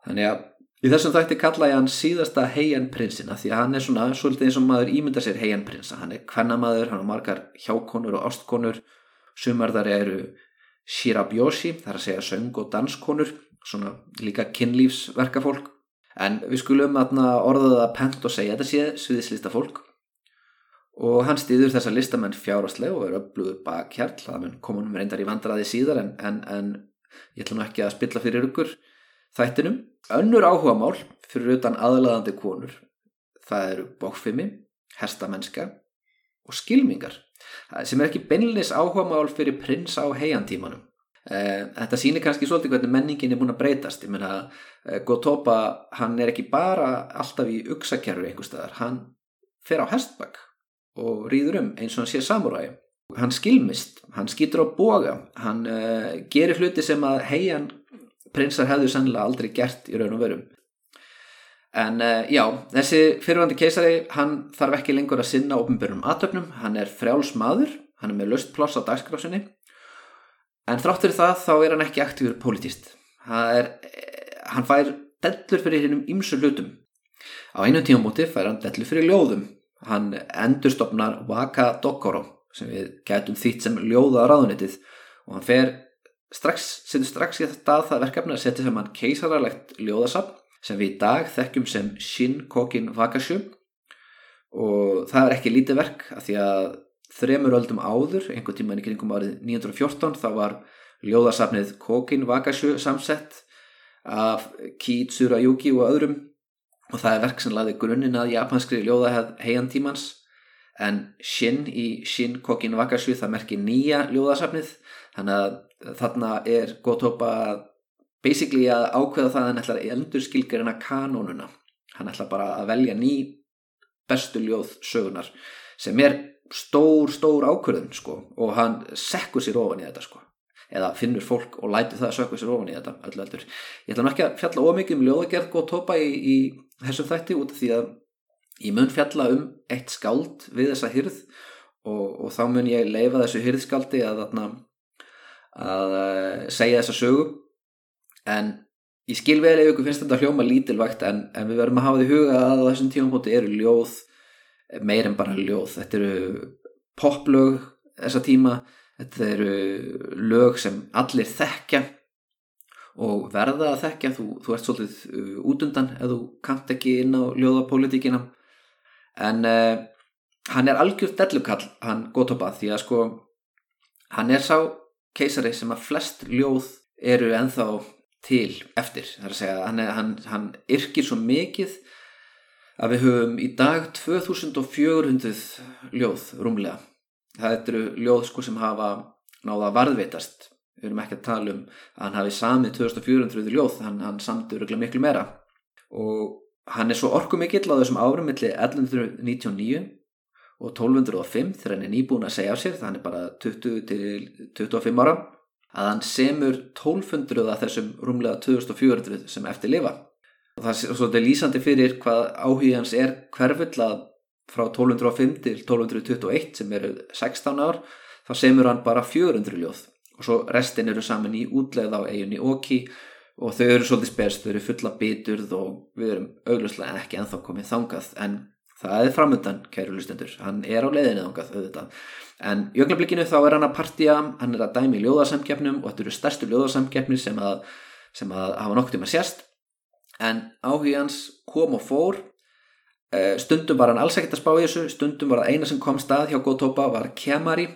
Þannig að í þessum þætti kalla ég hann síðasta heian prinsina því að hann er svona svolítið eins og maður ímynda sér heian prinsa. Hann er kvennamaður, hann har margar hjákonur og ástkonur, sumar þar eru shirabyoshi, þar að segja söng og danskonur, svona líka kynlífsverkafólk en við skulum orðaða að pent og segja þetta sé sviðislista fólk. Og hann stýður þessa listamenn fjárhastlega og er öflugur bakhjarl. Það mun komunum reyndar í vandraði síðar en, en, en ég ætla nú ekki að spilla fyrir ykkur þættinum. Önnur áhuga mál fyrir utan aðlaðandi konur. Það eru bókfimi, hestamennska og skilmingar. Sem er ekki beinleis áhuga mál fyrir prins á heiantímanum þetta sýnir kannski svolítið hvernig menningin er búin að breytast. Ég menna eh, Gotoba hann er ekki bara alltaf í uksakjærfi einhver staðar, hann fer á hestbakk og rýður um eins og hann sé samuræi hann skilmist, hann skýtur á boga hann uh, gerir hluti sem að heian prinsar hefðu sannlega aldrei gert í raun og verum en uh, já, þessi fyrirvandi keisari hann þarf ekki lengur að sinna ofnbjörnum aðtöfnum, hann er frjáls maður hann er með löst ploss á dagskrásinni en þráttur það þá er hann ekki aktífur politist er, hann fær dellur fyrir hinnum ymsu hlutum. Á einu tímamóti fær hann dellur fyrir ljóðum. Hann endurstopnar Waka Dokoro sem við getum þýtt sem ljóða á ráðunitið og hann fer strax, setur strax í þetta að það verkefni að setja saman keisararlegt ljóðasapn sem við í dag þekkjum sem Shin Kokin Wakashu og það er ekki lítið verk að því að þremur öldum áður, einhvern tíma í kringum árið 1914, þá var ljóðasafnið Kokin Wakashu samsett af Ki Tsurayuki og öðrum. Og það er verk sem laði grunninn að japanskri ljóðahæð heiantímans en Shin í Shin Kokin Wakashu það merkir nýja ljóðasafnið. Þannig að þarna er Gotoba basically að ákveða það að hann ætlar endur skilgarina kanónuna. Hann ætlar bara að velja ný bestu ljóð sögunar sem er stór, stór ákvörðun sko og hann sekkur sér ofan í þetta sko eða finnur fólk og lætur það að sökka sér ofan í þetta öllu öldur. Ég ætla ekki að fjalla ómikið um ljóðagerð og tópa í, í þessum þætti út af því að ég mun fjalla um eitt skáld við þessa hyrð og, og þá mun ég leifa þessu hyrðskáldi að, að, að uh, segja þessa sögu en ég skil vel ef ykkur finnst þetta hljóma lítilvægt en, en við verðum að hafa því huga að þessum tíum hóti eru ljóð meir en bara ljóð. Þetta eru poplög þessa tíma þetta eru lög sem allir þekkja og verða að þekkja. Þú, þú ert svolítið uh, útundan ef þú kant ekki inn á ljóðapolítikina en uh, hann er algjörð dellukall hann Gotoba því að sko hann er sá keisari sem að flest ljóð eru enþá til eftir. Það er að segja hann, hann, hann yrkir svo mikið að við höfum í dag 2400 ljóð rúmlega. Það eru ljóð sko sem hafa náða varðveitast. Við erum ekki að tala um að hann hafi samið 2400 ljóð, hann, hann samtur miklu meira. Og hann er svo orku mikill á þessum árum millir 1199 og 1205 þegar hann er nýbúin að segja af sér, þannig bara 20 til 25 ára að hann semur 1200 af þessum rúmlega 2400 sem eftir lifa og það er svolítið lýsandi fyrir hvað áhuga hans er hverfull að frá 1205 til 1221 sem eru 16 ár þá semur hann bara 400 ljóð. Og svo restin eru saman í útleið á eiginni Oki og þau eru svolítið spest, þau eru fulla biturð og við erum auglustlega ekki enþá komið þangað. En það er framöndan kæru lustendur, hann er á leiðinni þangað auðvitað, en í ögnablikinu þá er hann að partja, hann er að dæmi í ljóðarsamgefnum og þetta eru stærstu ljóðarsamgefni sem að, sem að hafa nokkur tíma sérst en áhug hans kom og fór. Eh, stundum var hann alls ekkert að spá í þessu. Stundum var það eina sem kom stað hjá Gotoba var Kemari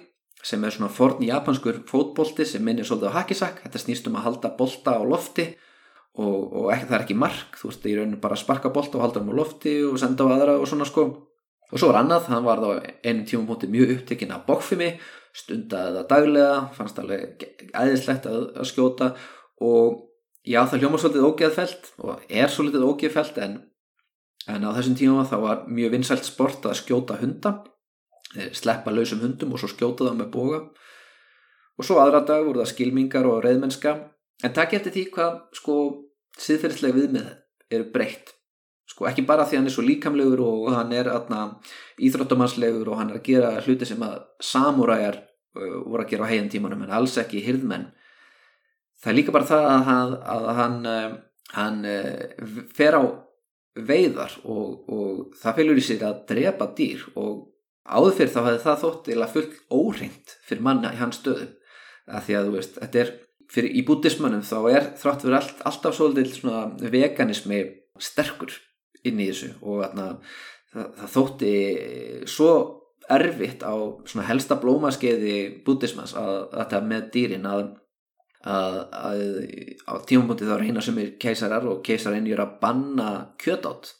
sem er svona forn japanskur fótbolti sem minnir svolítið á hakisak þetta snýst um að halda bolta á lofti og, og ekki, það er ekki mark. Þú veist, ég raunir bara að sparka bolta og halda hann á lofti og senda á aðra og svona sko. Og svo var annað, hann var þá einu tímum hóti mjög upptekinn af bókfimi stundaði það daglega, fannst alveg æðislegt að, að skjóta og já, það hljómar svolítið ógeðfælt og er svolítið ógeðfælt en, en á þessum tímum þá var mjög vinsælt sport að skjóta hunda. Sleppa lausum hundum og svo skjóta það með boga. Og svo aðra dag voru það skilmingar og reyðmennska en takk eftir því hvað sko siðferðislega viðmið eru breytt. Sko ekki bara því hann er svo líkamlegur og hann er atna, íþróttamanslegur og hann er að gera hluti sem að samúræjar uh, voru að gera á heiðan tímanum en alls ekki hirðmenn það er líka bara það að hann, að hann, uh, hann uh, fer á veiðar og, og það fylgur í sig að drepa dýr og áður fyrir þá hefði það þótt eða fullt óreint fyrir manna í hans stöðum. Að því að þú veist, þetta er fyrir í bútismannum þá er þrátt fyrir allt, alltaf svolítið veganismi sterkur inn í þessu og þarna, það, það þótti svo erfitt á helsta blómaskeiði bútismans að þetta með dýrin að að, að á tímapunkti þá reyna sem er keisarar og keisarinn er að banna kjötátt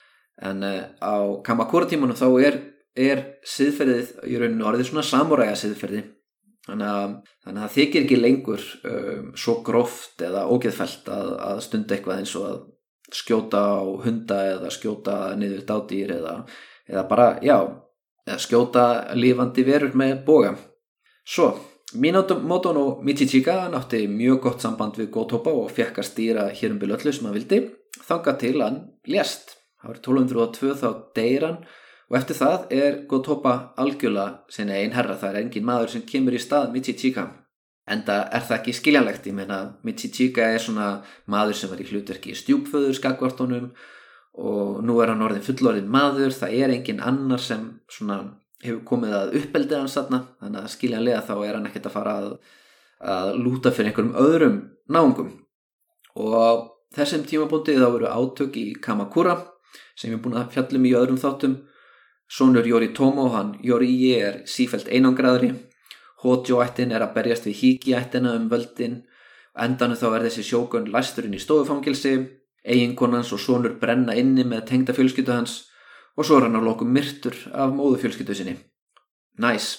en uh, á kamakúra tímanum þá er er siðferðið í rauninu orðið svona samuræja siðferði þannig að, þannig að það þykir ekki lengur um, svo gróft eða ógeðfælt að, að stunda eitthvað eins og að skjóta á hunda eða skjóta niður dádýr eða, eða bara, já, skjóta lífandi verur með boga. Svo, Minamoto no Michichika nátti mjög gott samband við Gotoba og fekk að stýra hér um byrju öllu sem hann vildi, þanga til hann lést. Það var 1202 þá deyran og eftir það er Gotoba algjörlega sinni einn herra, það er engin maður sem kemur í stað Michichika. En það er það ekki skiljanlegt, ég meina Michichika er svona maður sem var í hlutverki í stjúpföður skakvartónum og nú er hann orðin fullorðin maður. Það er engin annar sem svona hefur komið að uppeldið hans þarna þannig að skiljanlega þá er hann ekkert að fara að, að lúta fyrir einhverjum öðrum náungum. Og þessum tímabúndi þá veru átök í Kamakura sem ég er búin að fjallum í öðrum þáttum. Sónur Jóri Tómo, hann Jóri Í er sífælt einangraðri, Hojo ættin er að berjast við Hiki ættina um völdin, endanu þá er þessi sjókun læsturinn í stofufangilsi, eiginkonans og sónur brenna inni með tengda fjölskyttu hans og svo er hann á lokum myrtur af móðu fjölskyttu sinni. Næs. Nice.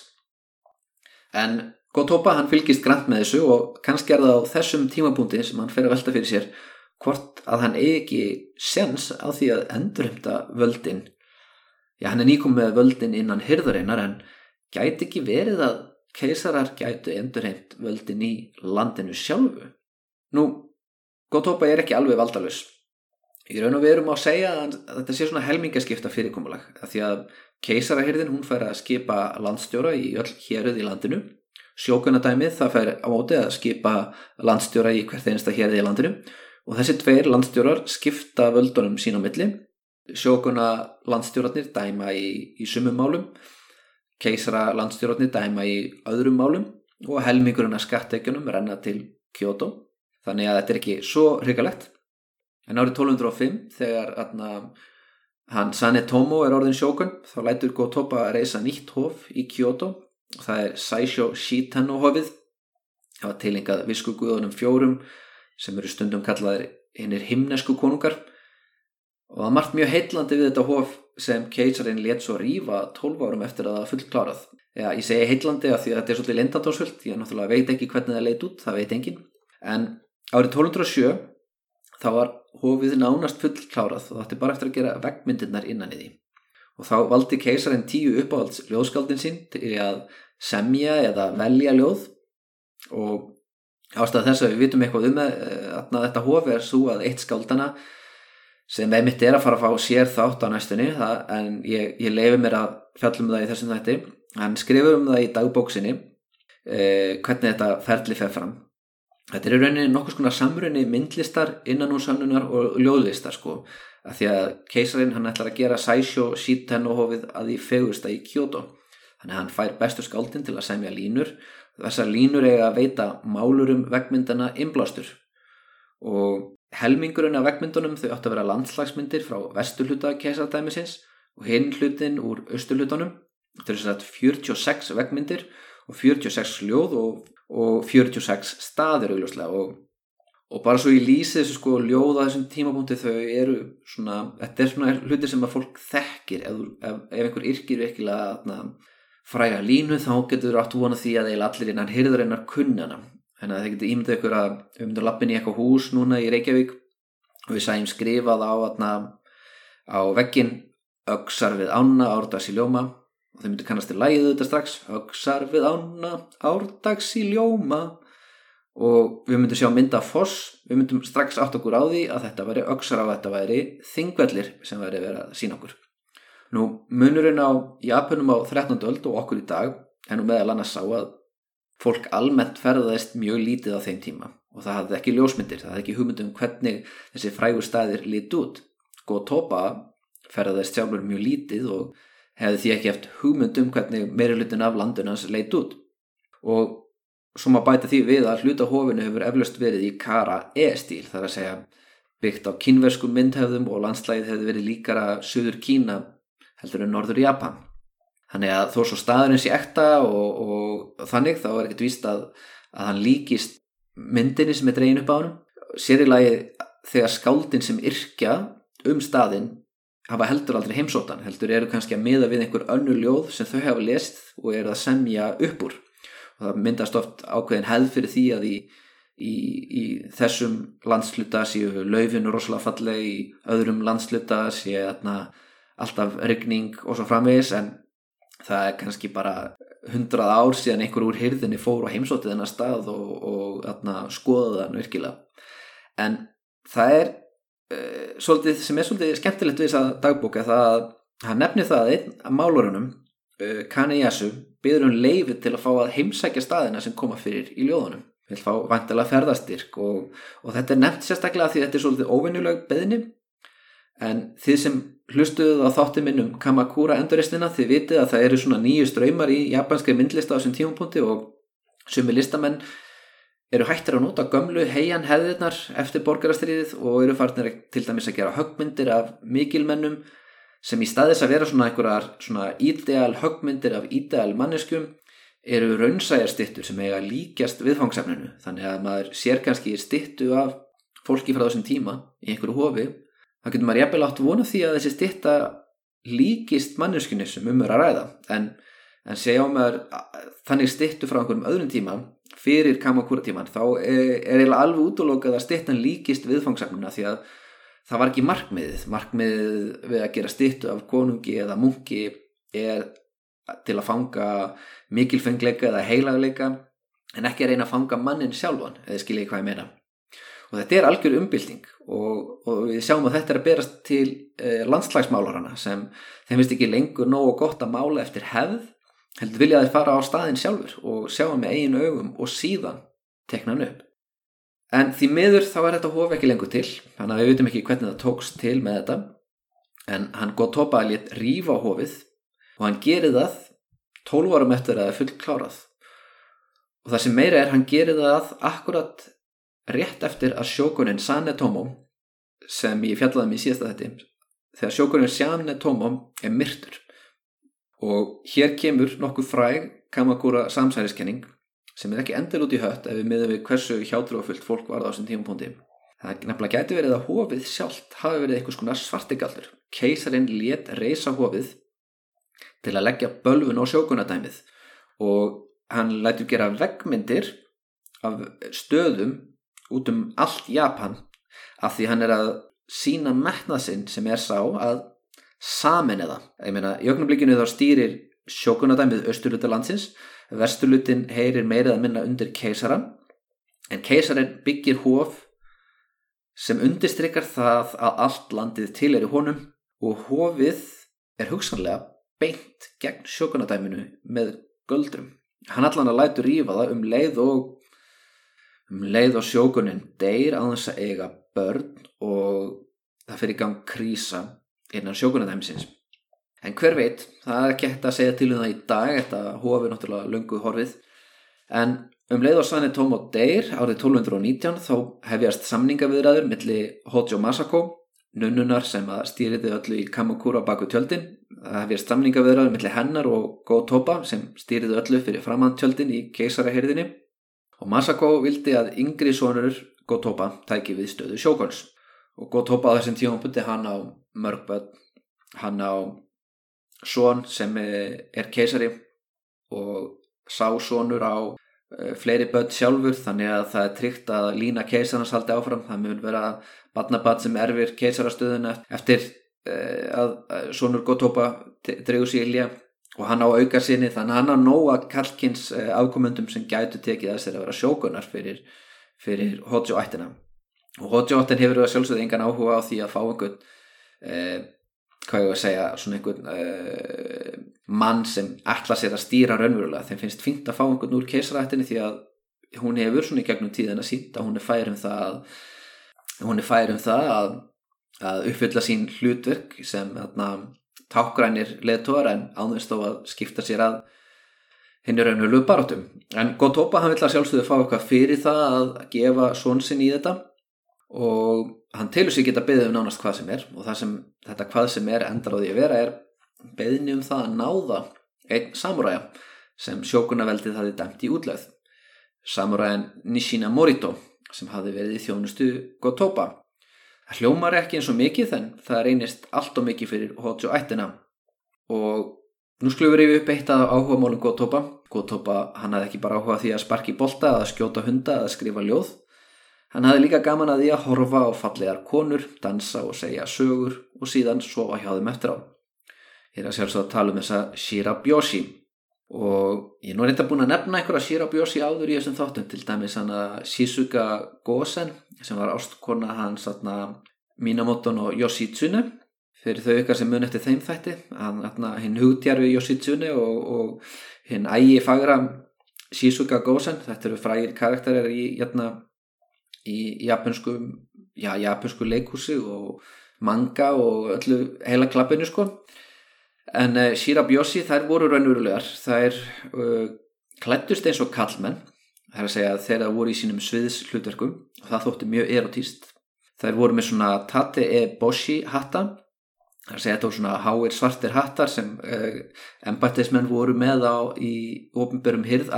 En Gotoba hann fylgist grænt með þessu og kannski er það á þessum tímabúndi sem hann fer að velta fyrir sér hvort að hann eigi ekki sens á því að endurhemta völdin Já, hann er nýkom með völdin innan hyrðurinnar en gæti ekki verið að keisarar gætu endurheimt völdin í landinu sjálfu. Nú, Gotoba er ekki alveg valdalus. Í raun og verum á að segja að þetta sé svona helmingaskipta fyrirkomulag að því að keisarahyrðin hún fær að skipa landstjóra í öll héruð í landinu. Sjókunadæmið það fær á móti að skipa landstjóra í hvert einsta héruð í landinu. Og þessi tveir landstjórar skipta völdunum sín á milli. Sjókuna landstjórnarnir dæma í, í sumum málum. Keisara landstjórnarnir dæma í öðrum málum. Og helmingurinn að skattekjunum renna til Kyoto. Þannig að þetta er ekki svo hrigalegt en árið 1205 þegar atna, hann Sanetomo er orðin sjókun þá lætur Gotoba að reysa nýtt hof í Kyoto. Það er Saisho Shitano hofið. Það var tilengað viskuguðunum fjórum sem eru stundum kallaðir hinnir himnesku konungar. Og það margt mjög heitlandi við þetta hof sem keisarinn let svo rýfa 12 árum eftir að það fullklárað Já, ég segi heitlandi af því að þetta er svolítið lendatórsvöld ég náttúrulega veit ekki hvernig það leit út það veit engin, en árið 1207 þá var hofið nánast fullklárað og það ætti bara eftir að gera veggmyndirnar innan í því. Og þá valdi keisarinn tíu uppáhalds ljóðskáldin sín til að semja eða velja ljóð. Og ástæða þess að við vitum eitthvað um að þetta hofi er svo að eitt skáldana sem einmitt er að fara að fá sér þátt á næstunni það, en ég, ég leifi mér að fjallum það í þessum þætti. Hann skrifur um það í dagbóksinni eh, hvernig þetta ferli fer fram þetta er rauninni nokkus konar samrunni myndlistar, innanúsannunar og ljóðlistar sko. Að því að keisarinn hann ætlar að gera Sæsjó sítennuhofið að því fegursta í Kyoto. Þannig að hann fær bestu skáldin til að semja línur. Þessar línur eiga að veita málurum vegmyndana inblástur og helmingurinn af vegmyndunum þau átt að vera landslagsmyndir frá vesturhluta keisardæmisins og hinn hlutin úr austurhlutunum þau eru sætt 46 vegmyndir og 46 ljóð og, og 46 staðir augljóslega og, og bara svo ég lýsi þessu sko ljóð á þessum tímapunkti þau eru svona, þetta er svona hlutir sem að fólk þekkir. Ef, ef, ef einhver yrkir virkilega fræga línu þá getur þú átt vona því að eil allir innan hyrður einar kunnana Þannig að þið getur ímyndið ykkur að við myndum lappin í eitthvað hús núna í Reykjavík og við sæjum skrifað á, atna, á veggin Öksar við ána, árdags í ljóma þau myndu kannast til lægið þetta strax Öksar við ána, árdags í ljóma og við myndum sjá mynda foss við myndum strax átt okkur á því að þetta væri Öksar á þetta væri þingvellir sem væri verið að sína okkur. Nú munurinn á Japunum á 13. öld og okkur í dag er nú meðal annars sá að fólk almennt ferðaðist mjög lítið á þeim tíma og það hafði ekki ljósmyndir, það hafði ekki hugmyndum hvernig þessi frægur staðir lítið út. Góðtópa ferðaðist sjálfur mjög lítið og hefði því ekki eftir hugmyndum hvernig meirilutin af landunans leit út. Og svo maður bæta því við að hlutahofinu hefur eflaust verið í Kara E-stíl, þar að segja byggt á kínverskum myndhefðum og landslægið hefði verið líkara söður Kína heldur en norður Japan. Þannig að þó svo staðurinn sé ekta og, og þannig þá er ekkert víst að, að hann líkist myndinni sem er dregin upp á hann. Sér í lagi þegar skáldin sem yrkja um staðin hafa heldur aldrei heimsótan, heldur eru kannski að miða við einhver önnu ljóð sem þau hafa lest og eru að semja upp úr. Og það myndast oft ákveðin hefð fyrir því að í, í, í þessum landsluta séu laufinu rosalega falleg, í öðrum landsluta séu alltaf regning og svo framvegis en það er kannski bara hundrað ár síðan einhver úr hyrðinni fór á heimsótið þennar stað og, og atna, skoða það virkilega en það er uh, svolítið, sem er svolítið skemmtilegt við þessa dagbóka það að hann nefnir það einn að málurunum uh, eh, Kani Yasu byður hún leiði til að fá að heimsækja staðina sem koma fyrir í ljóðunum. Vil fá vantilega ferðastyrk og, og þetta er nefnt sérstaklega því þetta er svolítið óvinnuleg beðni en þið sem hlustuðu á þáttu minnum Kamakura enduristina þið vitið að það eru svona nýju ströymar í japanski myndlista á þessum tímapunkti og sumi listamenn eru hættir að nota gömlu heian hefðirnar eftir borgarastriðið og eru farnir til dæmis að gera högmyndir af mikilmennum sem í staðis að vera svona einhverjar svona ídeal högmyndir af ídeal manneskum eru raunsæjar stittur sem eiga líkjast viðfangsefninu. Þannig að maður sér kannski stittu af fólki frá þessum tíma í einhverju hofi þá getur maður jafnvel átt vona því að þessi stitta líkist manneskunni sem um er að ræða. En, en á maður þannig stittu frá einhverjum öðrum tíma fyrir kamakúra tíman þá er, er eiginlega alveg útlokað að stittan líkist viðfangsefnuna því að það var ekki markmiðið. Markmiðið við að gera stittu af konungi eða munki er til að fanga mikilfengleika eða heilagleika en ekki að reyna að fanga mannin sjálfan eða skilja hvað ég meina. Og þetta er algjör umbylting og, og við sjáum að þetta er að berast til eh, landslagsmálarana sem þeim finnst ekki lengur nógu gott að mála eftir hefð heldur vilja þeir fara á staðin sjálfur og sjá hann með eigin augum og síðan tekna hann upp. En því miður þá er þetta hóf ekki lengur til þannig að við veitum ekki hvernig það tókst til með þetta. En hann góð topa að létt rífa á hófið og hann gerir það 12 árum eftir að það er fullt klárað og það sem meira er hann gerir það akkurat rétt eftir að sjókunin Sane Tomo sem ég fjallaði mér síðast að þetta þegar sjókunin Sane Tomo er myrtur og hér kemur nokkuð fræg Kamakura samsæriskenning sem er ekki endal út í hött ef við miðum við hversu hjátrúafullt fólk var það á þessum tímapunkti. Það nefnilega gæti verið að hófið sjálft hafi verið einhvers konar svartigaldur keisarin let reysa hófið til að leggja bölfun á sjókunadæmið og hann lætur gera veggmyndir af stöðum út um allt Japan af því hann er að sína metnað sinn sem er sá að samin eða ég meina, í ögnublikinu þá stýrir sjókunadæmið austurluta landsins vesturlutin heyrir meirið að minna undir keisaran en keisarin byggir hóf sem undirstrykkar það að allt landið til er í honum og hófið er hugsanlega beint gegn sjókunadæminu með göldrum. Hann allan að lætu rífa það um leið og um leið og sjókunin deyr á þess að eiga börn og það fyrir gang krísa innan sjókunadæmisins. En hver veit, það er ekki hægt að segja til um það í dag, þetta hófið náttúrulega lungu horfið, en um leið og Svanni Tómo deyr árið 1219 þá hefjast samningaviðræður millir Hojo Masako, nunnunar sem að stýriði öllu í Kamakura baku tjöldin, það hefjast samningaviðræður millir hennar og Go Toba sem stýriði öllu fyrir framantjöldin í keisaraherðinni og Masako vildi að yngri sonur Go Toba tæki við stöðu sjókons og Go Toba á þessum tíum putti hann á mörgböld, hann á són sem er keisari og sá sonur á uh, fleiri börn sjálfur. Þannig að það er tryggt að lína keisarnas haldi áfram. Það mun vera badnabat sem erfir keisarastöðuna eftir uh, að sonur Gotoba dregur sér ilja og hann á auka sinni þannig að hann á nóga kalkins afkomundum sem gætu tekið að sér að vera sjókunar fyrir, fyrir Hojo ættina og Hojo ættin hefur sjálfsögð engan áhuga á því að fá einhvern hvað ég var að segja svona einhvern uh, mann sem ætla sér að stýra raunverulega. Þeim finnst fint að fá einhvern úr keisarættinni því að hún hefur svona í gegnum tíðan að sínt að hún er fær um það að, hún er fær um það að, að uppfylla sín hlutverk sem tákrænir leðtóra en ánveist þó að skipta sér að hinn er raunverulegu barátum en Góttópa hann vill að sjálfsögðu fá eitthvað fyrir það að gefa svonsinn í þetta og hann telur sig geta beðið um nánast hvað sem er. Og það sem þetta hvað sem er endar á því að vera er beðinni um það að náða einn samuræja sem sjókunaveldið hafi dæmt í útlegð. Samuræjan Nishina Morito sem hafi verið í þjónustu Gotoba. Það hljómar ekki eins og mikið en það reynist allt og mikið fyrir Hojo ættina. Og nú skulum við upp eitt af áhuga málum Gotoba. Gotoba hann hafði ekki bara áhuga því að sparki bolta að skjóta hunda að skrifa ljóð Hann hafði líka gaman að því að horfa á fallegar konur, dansa og segja sögur og síðan sofa hjá þeim eftir á. Ég er að sjálfsög að tala um þessa Shirabyoshi og ég er nú reynda búin að nefna einhverja Shirabyoshi áður í þessum þáttum til dæmis hann að Shizuka Gosen sem var ástkona hans Minamoton og Yoshitsune fyrir þau ykkar sem mun eftir þeim þætti hinn hugtjarfi Yoshitsune og, og hinn ægi fagra Shizuka Gosen þetta eru frægir karakterir í jætna í japansku, já, japansku leikhúsi og manga og öllu heila klappinu sko. En uh, Shirabyoshi þær voru raunverulegar. Þær uh, klættust eins og kallmenn er að segja þegar það voru í sínum sviðs hlutverkum og það þótti mjög erotíst þær voru með svona tate e boshi hatta er að segja þetta voru svona háir svartir hattar sem uh, embættismenn voru með á í ofnbörum hyrð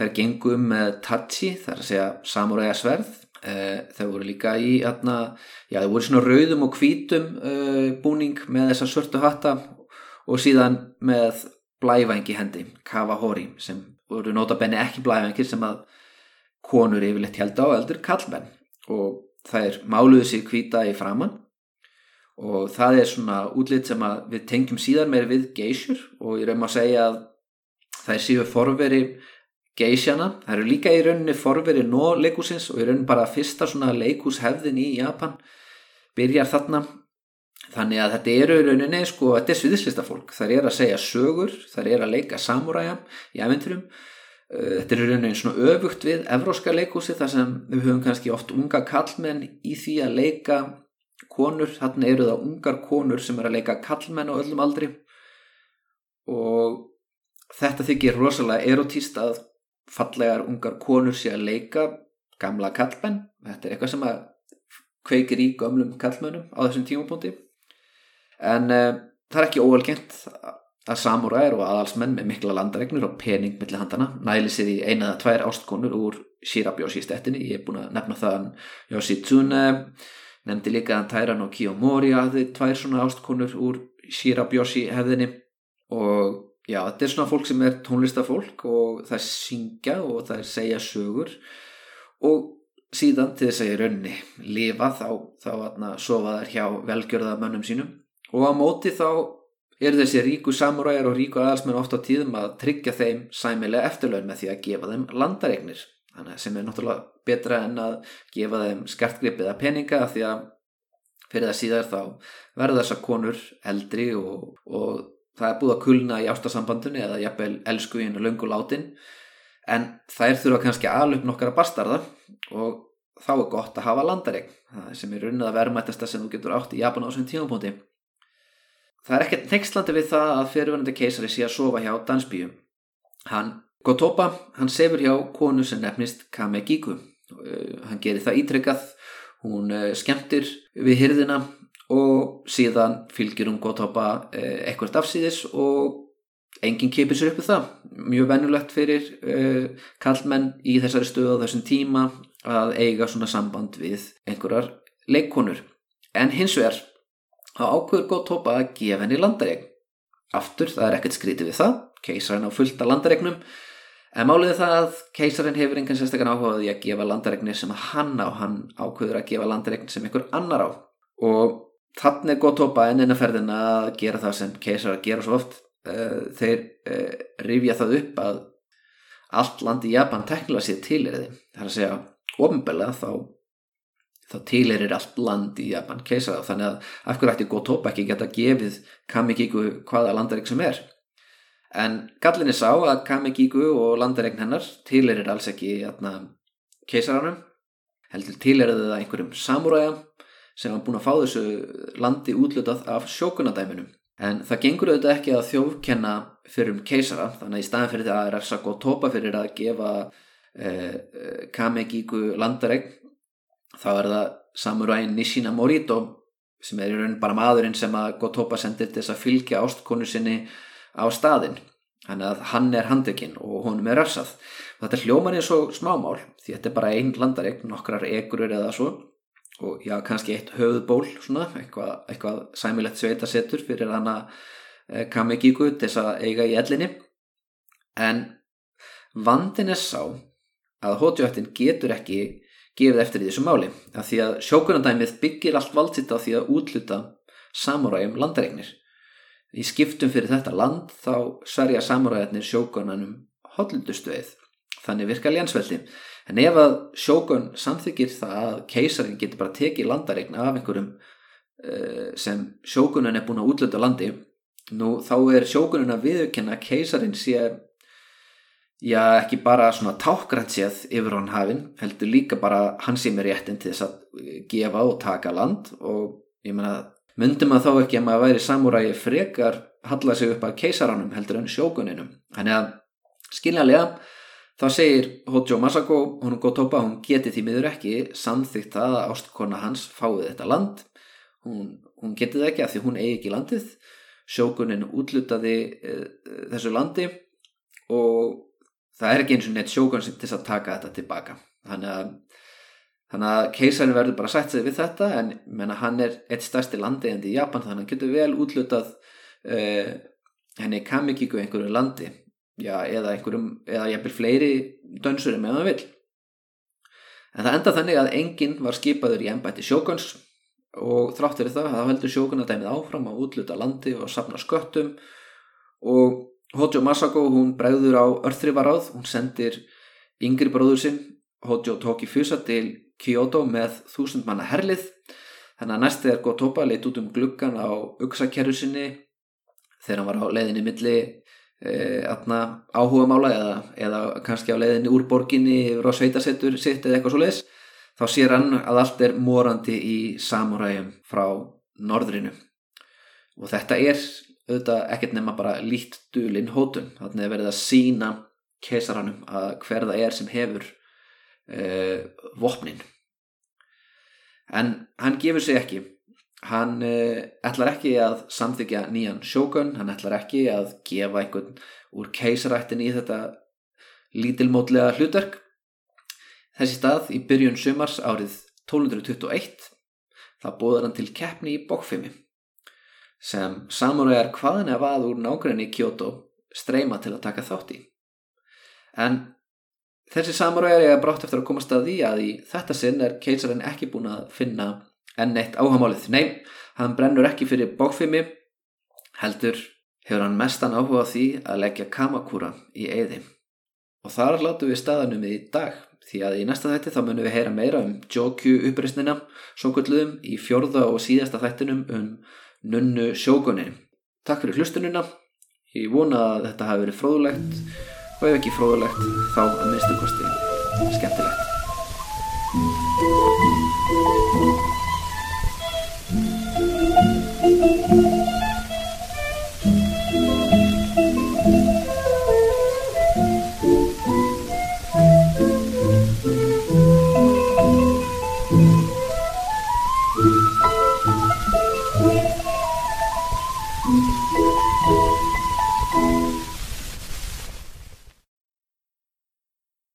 þær gengum með tachi þar að segja samuræja sverð Uh, þau voru líka í atna, já þau voru svona rauðum og hvítum uh, búning með þessa svörtu hatta og síðan með blævæng í hendi, kavahori sem voru notabenni ekki blævængir sem að konur yfirleitt held á eldur kallmenn og er máluðu sig hvíta í framann og það er svona útlitt sem við tengjum síðan meir við geysjur og ég raum að segja að það er síðu geysjana, það eru líka í rauninni forveri nó leikúsins og í rauninni bara fyrsta svona leikúshefðin í Japan byrjar þarna. Þannig að þetta eru í rauninni sko, þetta er sviðislista fólk, það er að segja sögur það er að leika samuræja í eventurum, uh, þetta er í rauninni svona öfugt við evróska leikúsi þar sem við höfum kannski oft unga kallmenn í því að leika konur, þarna eru það ungar konur sem er að leika kallmenn á öllum aldri. Og þetta þykir rosalega erotíst að fallegar ungar konur sé að leika gamla kallmenn þetta er eitthvað sem að kveikir í gömlum kallmennum á þessum tímapunkti. En uh, það er ekki óalgengt að samúræðir og aðalsmenn með mikla landaregnur og pening millir handana næli sér í eina eða tvær ástkonur úr Shirabyoshi stettinni, ég er búin að nefna það Yoshitsune nefndi líka að Tairan og Kiyomori hafði tvær svona ástkonur úr Shirabyoshi hefðinni og já, þetta er svona fólk sem er tónlistafólk og það syngja og það segja sögur og síðan til þess að ég raunni lifa þá, þá atna, sofa þær hjá velgjörða mönnum sínum. Og á móti þá eru þessi ríku samuræjar og ríku aðalsmenn ofta á tíðum að tryggja þeim sæmilega eftirlaun með því að gefa þeim landaregnir þannig sem er náttúrulega betra en að gefa þeim skartgripið að peninga því að fyrir það síðar þá verða þessar konur eldri og, og það er búið að kulna í ástasambandunni eða jafnvel elsku í hennu löngu látin en þær þurfa kannski að alveg nokkara bastarda og þá er gott að hafa landaregn sem er runnið að verðmættasta sem þú getur átt í Japan á þessum tímapunkti Það er ekkert nexlandi við það að fyrirvænandi keisari sé að sofa hjá dansbíum. Hann, Gotoba, hann sefur hjá konu sem nefnist Kamegiku. Uh, hann gerir það ítrykkað, hún uh, skemmtir við hyrðina og síðan fylgir uh, ekkert afsýðis og enginn kipir sér upp við það. Mjög vennulegt fyrir kallmenn í þessari stöðu á þessum tíma að eiga svona samband við einhverjar leikkonur. En hins vegar þá ákveður góð tópa að gefa henni landaregn. Aftur, það er ekkert skrítið við það, keisarinn á fullta landaregnum, en málið það að keisarinn hefur einhvern sérstaklega áhugaði að gefa landaregnir sem hann á, hann ákveður að gefa landaregn sem einhver annar á. Og þannig er góð tópa enn eina ferðin að gera það sem keisar gera svo oft. Eh, þeir eh, rifja það upp að allt land í Japan teknilega séð til er þið. Það er að segja, ofinbella þá þá tileirir allt land í Japan keisara þannig að af hverju ætti Gotoba ekki geta gefið Kamegiku hvaða landaregn sem er en gallinni sá að Kamegiku og landaregn hennar tileirir alls ekki keisaranum heldur tileirði það einhverjum samuræja sem var búin að fá þessu landi útlutað af sjókunadæminum en það gengur auðvitað ekki að þjófkenna fyrir um keisara þannig að í staðin fyrir það er Ersa Gotoba fyrir að gefa eh, eh Kamegiku landaregn þá er það samuræin Nishina Morito sem er í raun bara maðurinn sem að Gotoba sendir til þess að fylgja ástkonu sinni á staðin þannig að hann er handekinn og honum er rafsað þetta hljómar eins og smámál því þetta er bara einn landaregn, nokkrar egrur eða svo og já, kannski eitt höfðból svona, eitthvað, eitthvað sæmilegt sveita setur fyrir hann að eh, Kamegiku til þess að eiga í ellinni. En vandin er sá að hótjóttin getur ekki gefið eftir í þessu máli af því að sjókunandæmið byggir allt valdsitt á því að útluta samuræjum landaregnir í skiptum fyrir þetta land þá sverja samuræjarnir sjókunanum hotlutustuðið þannig virka lénsveldi en ef að sjókun samþykir það að keisarin getur bara tekið landaregn af einhverjum uh, sem sjókunan er búin að útluta landi nú þá er sjókunan að viðurkenna að keisarin sé já ekki bara svona tákgrænt séð yfir hann hafinn heldur líka bara hans sem er réttin til þess að gefa og taka land. Og ég menna myndum að þá ekki að maður væri samúrægi frekar halla sig upp að keisaranum heldur en sjókuninum þannig að skiljanlega þá segir Hojo Masako hún Gotoba hún geti því miður ekki samþygt það að ástkona hans fáið þetta land. Hún, hún geti það ekki að því hún eigi ekki landið. Sjókunin útlutaði e, þessu landi og það er ekki eins og neitt sjókun sem til að taka þetta tilbaka. Þannig að, að keisarinn verður bara sætt sig við þetta en menna, hann er eitt stærsti landegjandi í Japan þannig að hann getur vel útlutað uh, henni Kamikíku einhverju landi já, eða einhverjum eða jæfnvel fleiri dönsurum hann vil en það enda þannig að enginn var skipaður í ennbætti sjókuns og þrátt fyrir það þá heldur sjókun að dæmið áfram að útluta landi og sapna sköttum og Hojo Masako hún bregður á örþrifaráð, hún sendir yngri bróður sinn Hojo Toki Fusa til Kyoto með þúsund manna herlið. Þannig að næstu er Gotoba leitt út um gluggan á uksakerru sinni þegar hann var á leiðinni milli áhuga mála eða, eða kannski á leiðinni úr borginni yfir á sveitasettur sitt eða eitthvað svo leiðis þá sér hann að allt er morandi í samuræjum frá norðrinu. Og þetta er auðvitað ekkert nema bara lít dulinn hótun. Þannig að verða að sína kesaranum að hverða er sem hefur uh, vopnin. En hann gefur sig ekki hann uh, ætlar ekki að samþykja nýjan sjókun hann ætlar ekki að gefa einhvern úr keisarættin í þetta lítilmótlega hlutverk þessi stað í byrjun sumars árið 1221 það bóðar hann til keppni í bókfimi sem samúræjar hvaðan eða að úr nákvæmni í Kyoto streyma til að taka þátt í. En þessi samúræjar er brátt eftir að komast að því að í þetta sinn er keisarinn ekki búin að finna enn eitt áhagamálið. Nei, hann brennur ekki fyrir bókfimi, heldur hefur hann mestan áhuga því að leggja kamakúra í eyði. Og þar látum við staðanum í dag, því að í næsta þætti þá munum við heyra meira um Jokju uppreysnina, svo kvöldluðum í fjörða og síðasta þættinum um nunnu sjókunin. Takk fyrir hlustununa, ég vona að þetta hafi verið fróðulegt og ef ekki fróðulegt þá að minnstu kosti skemmtilegt.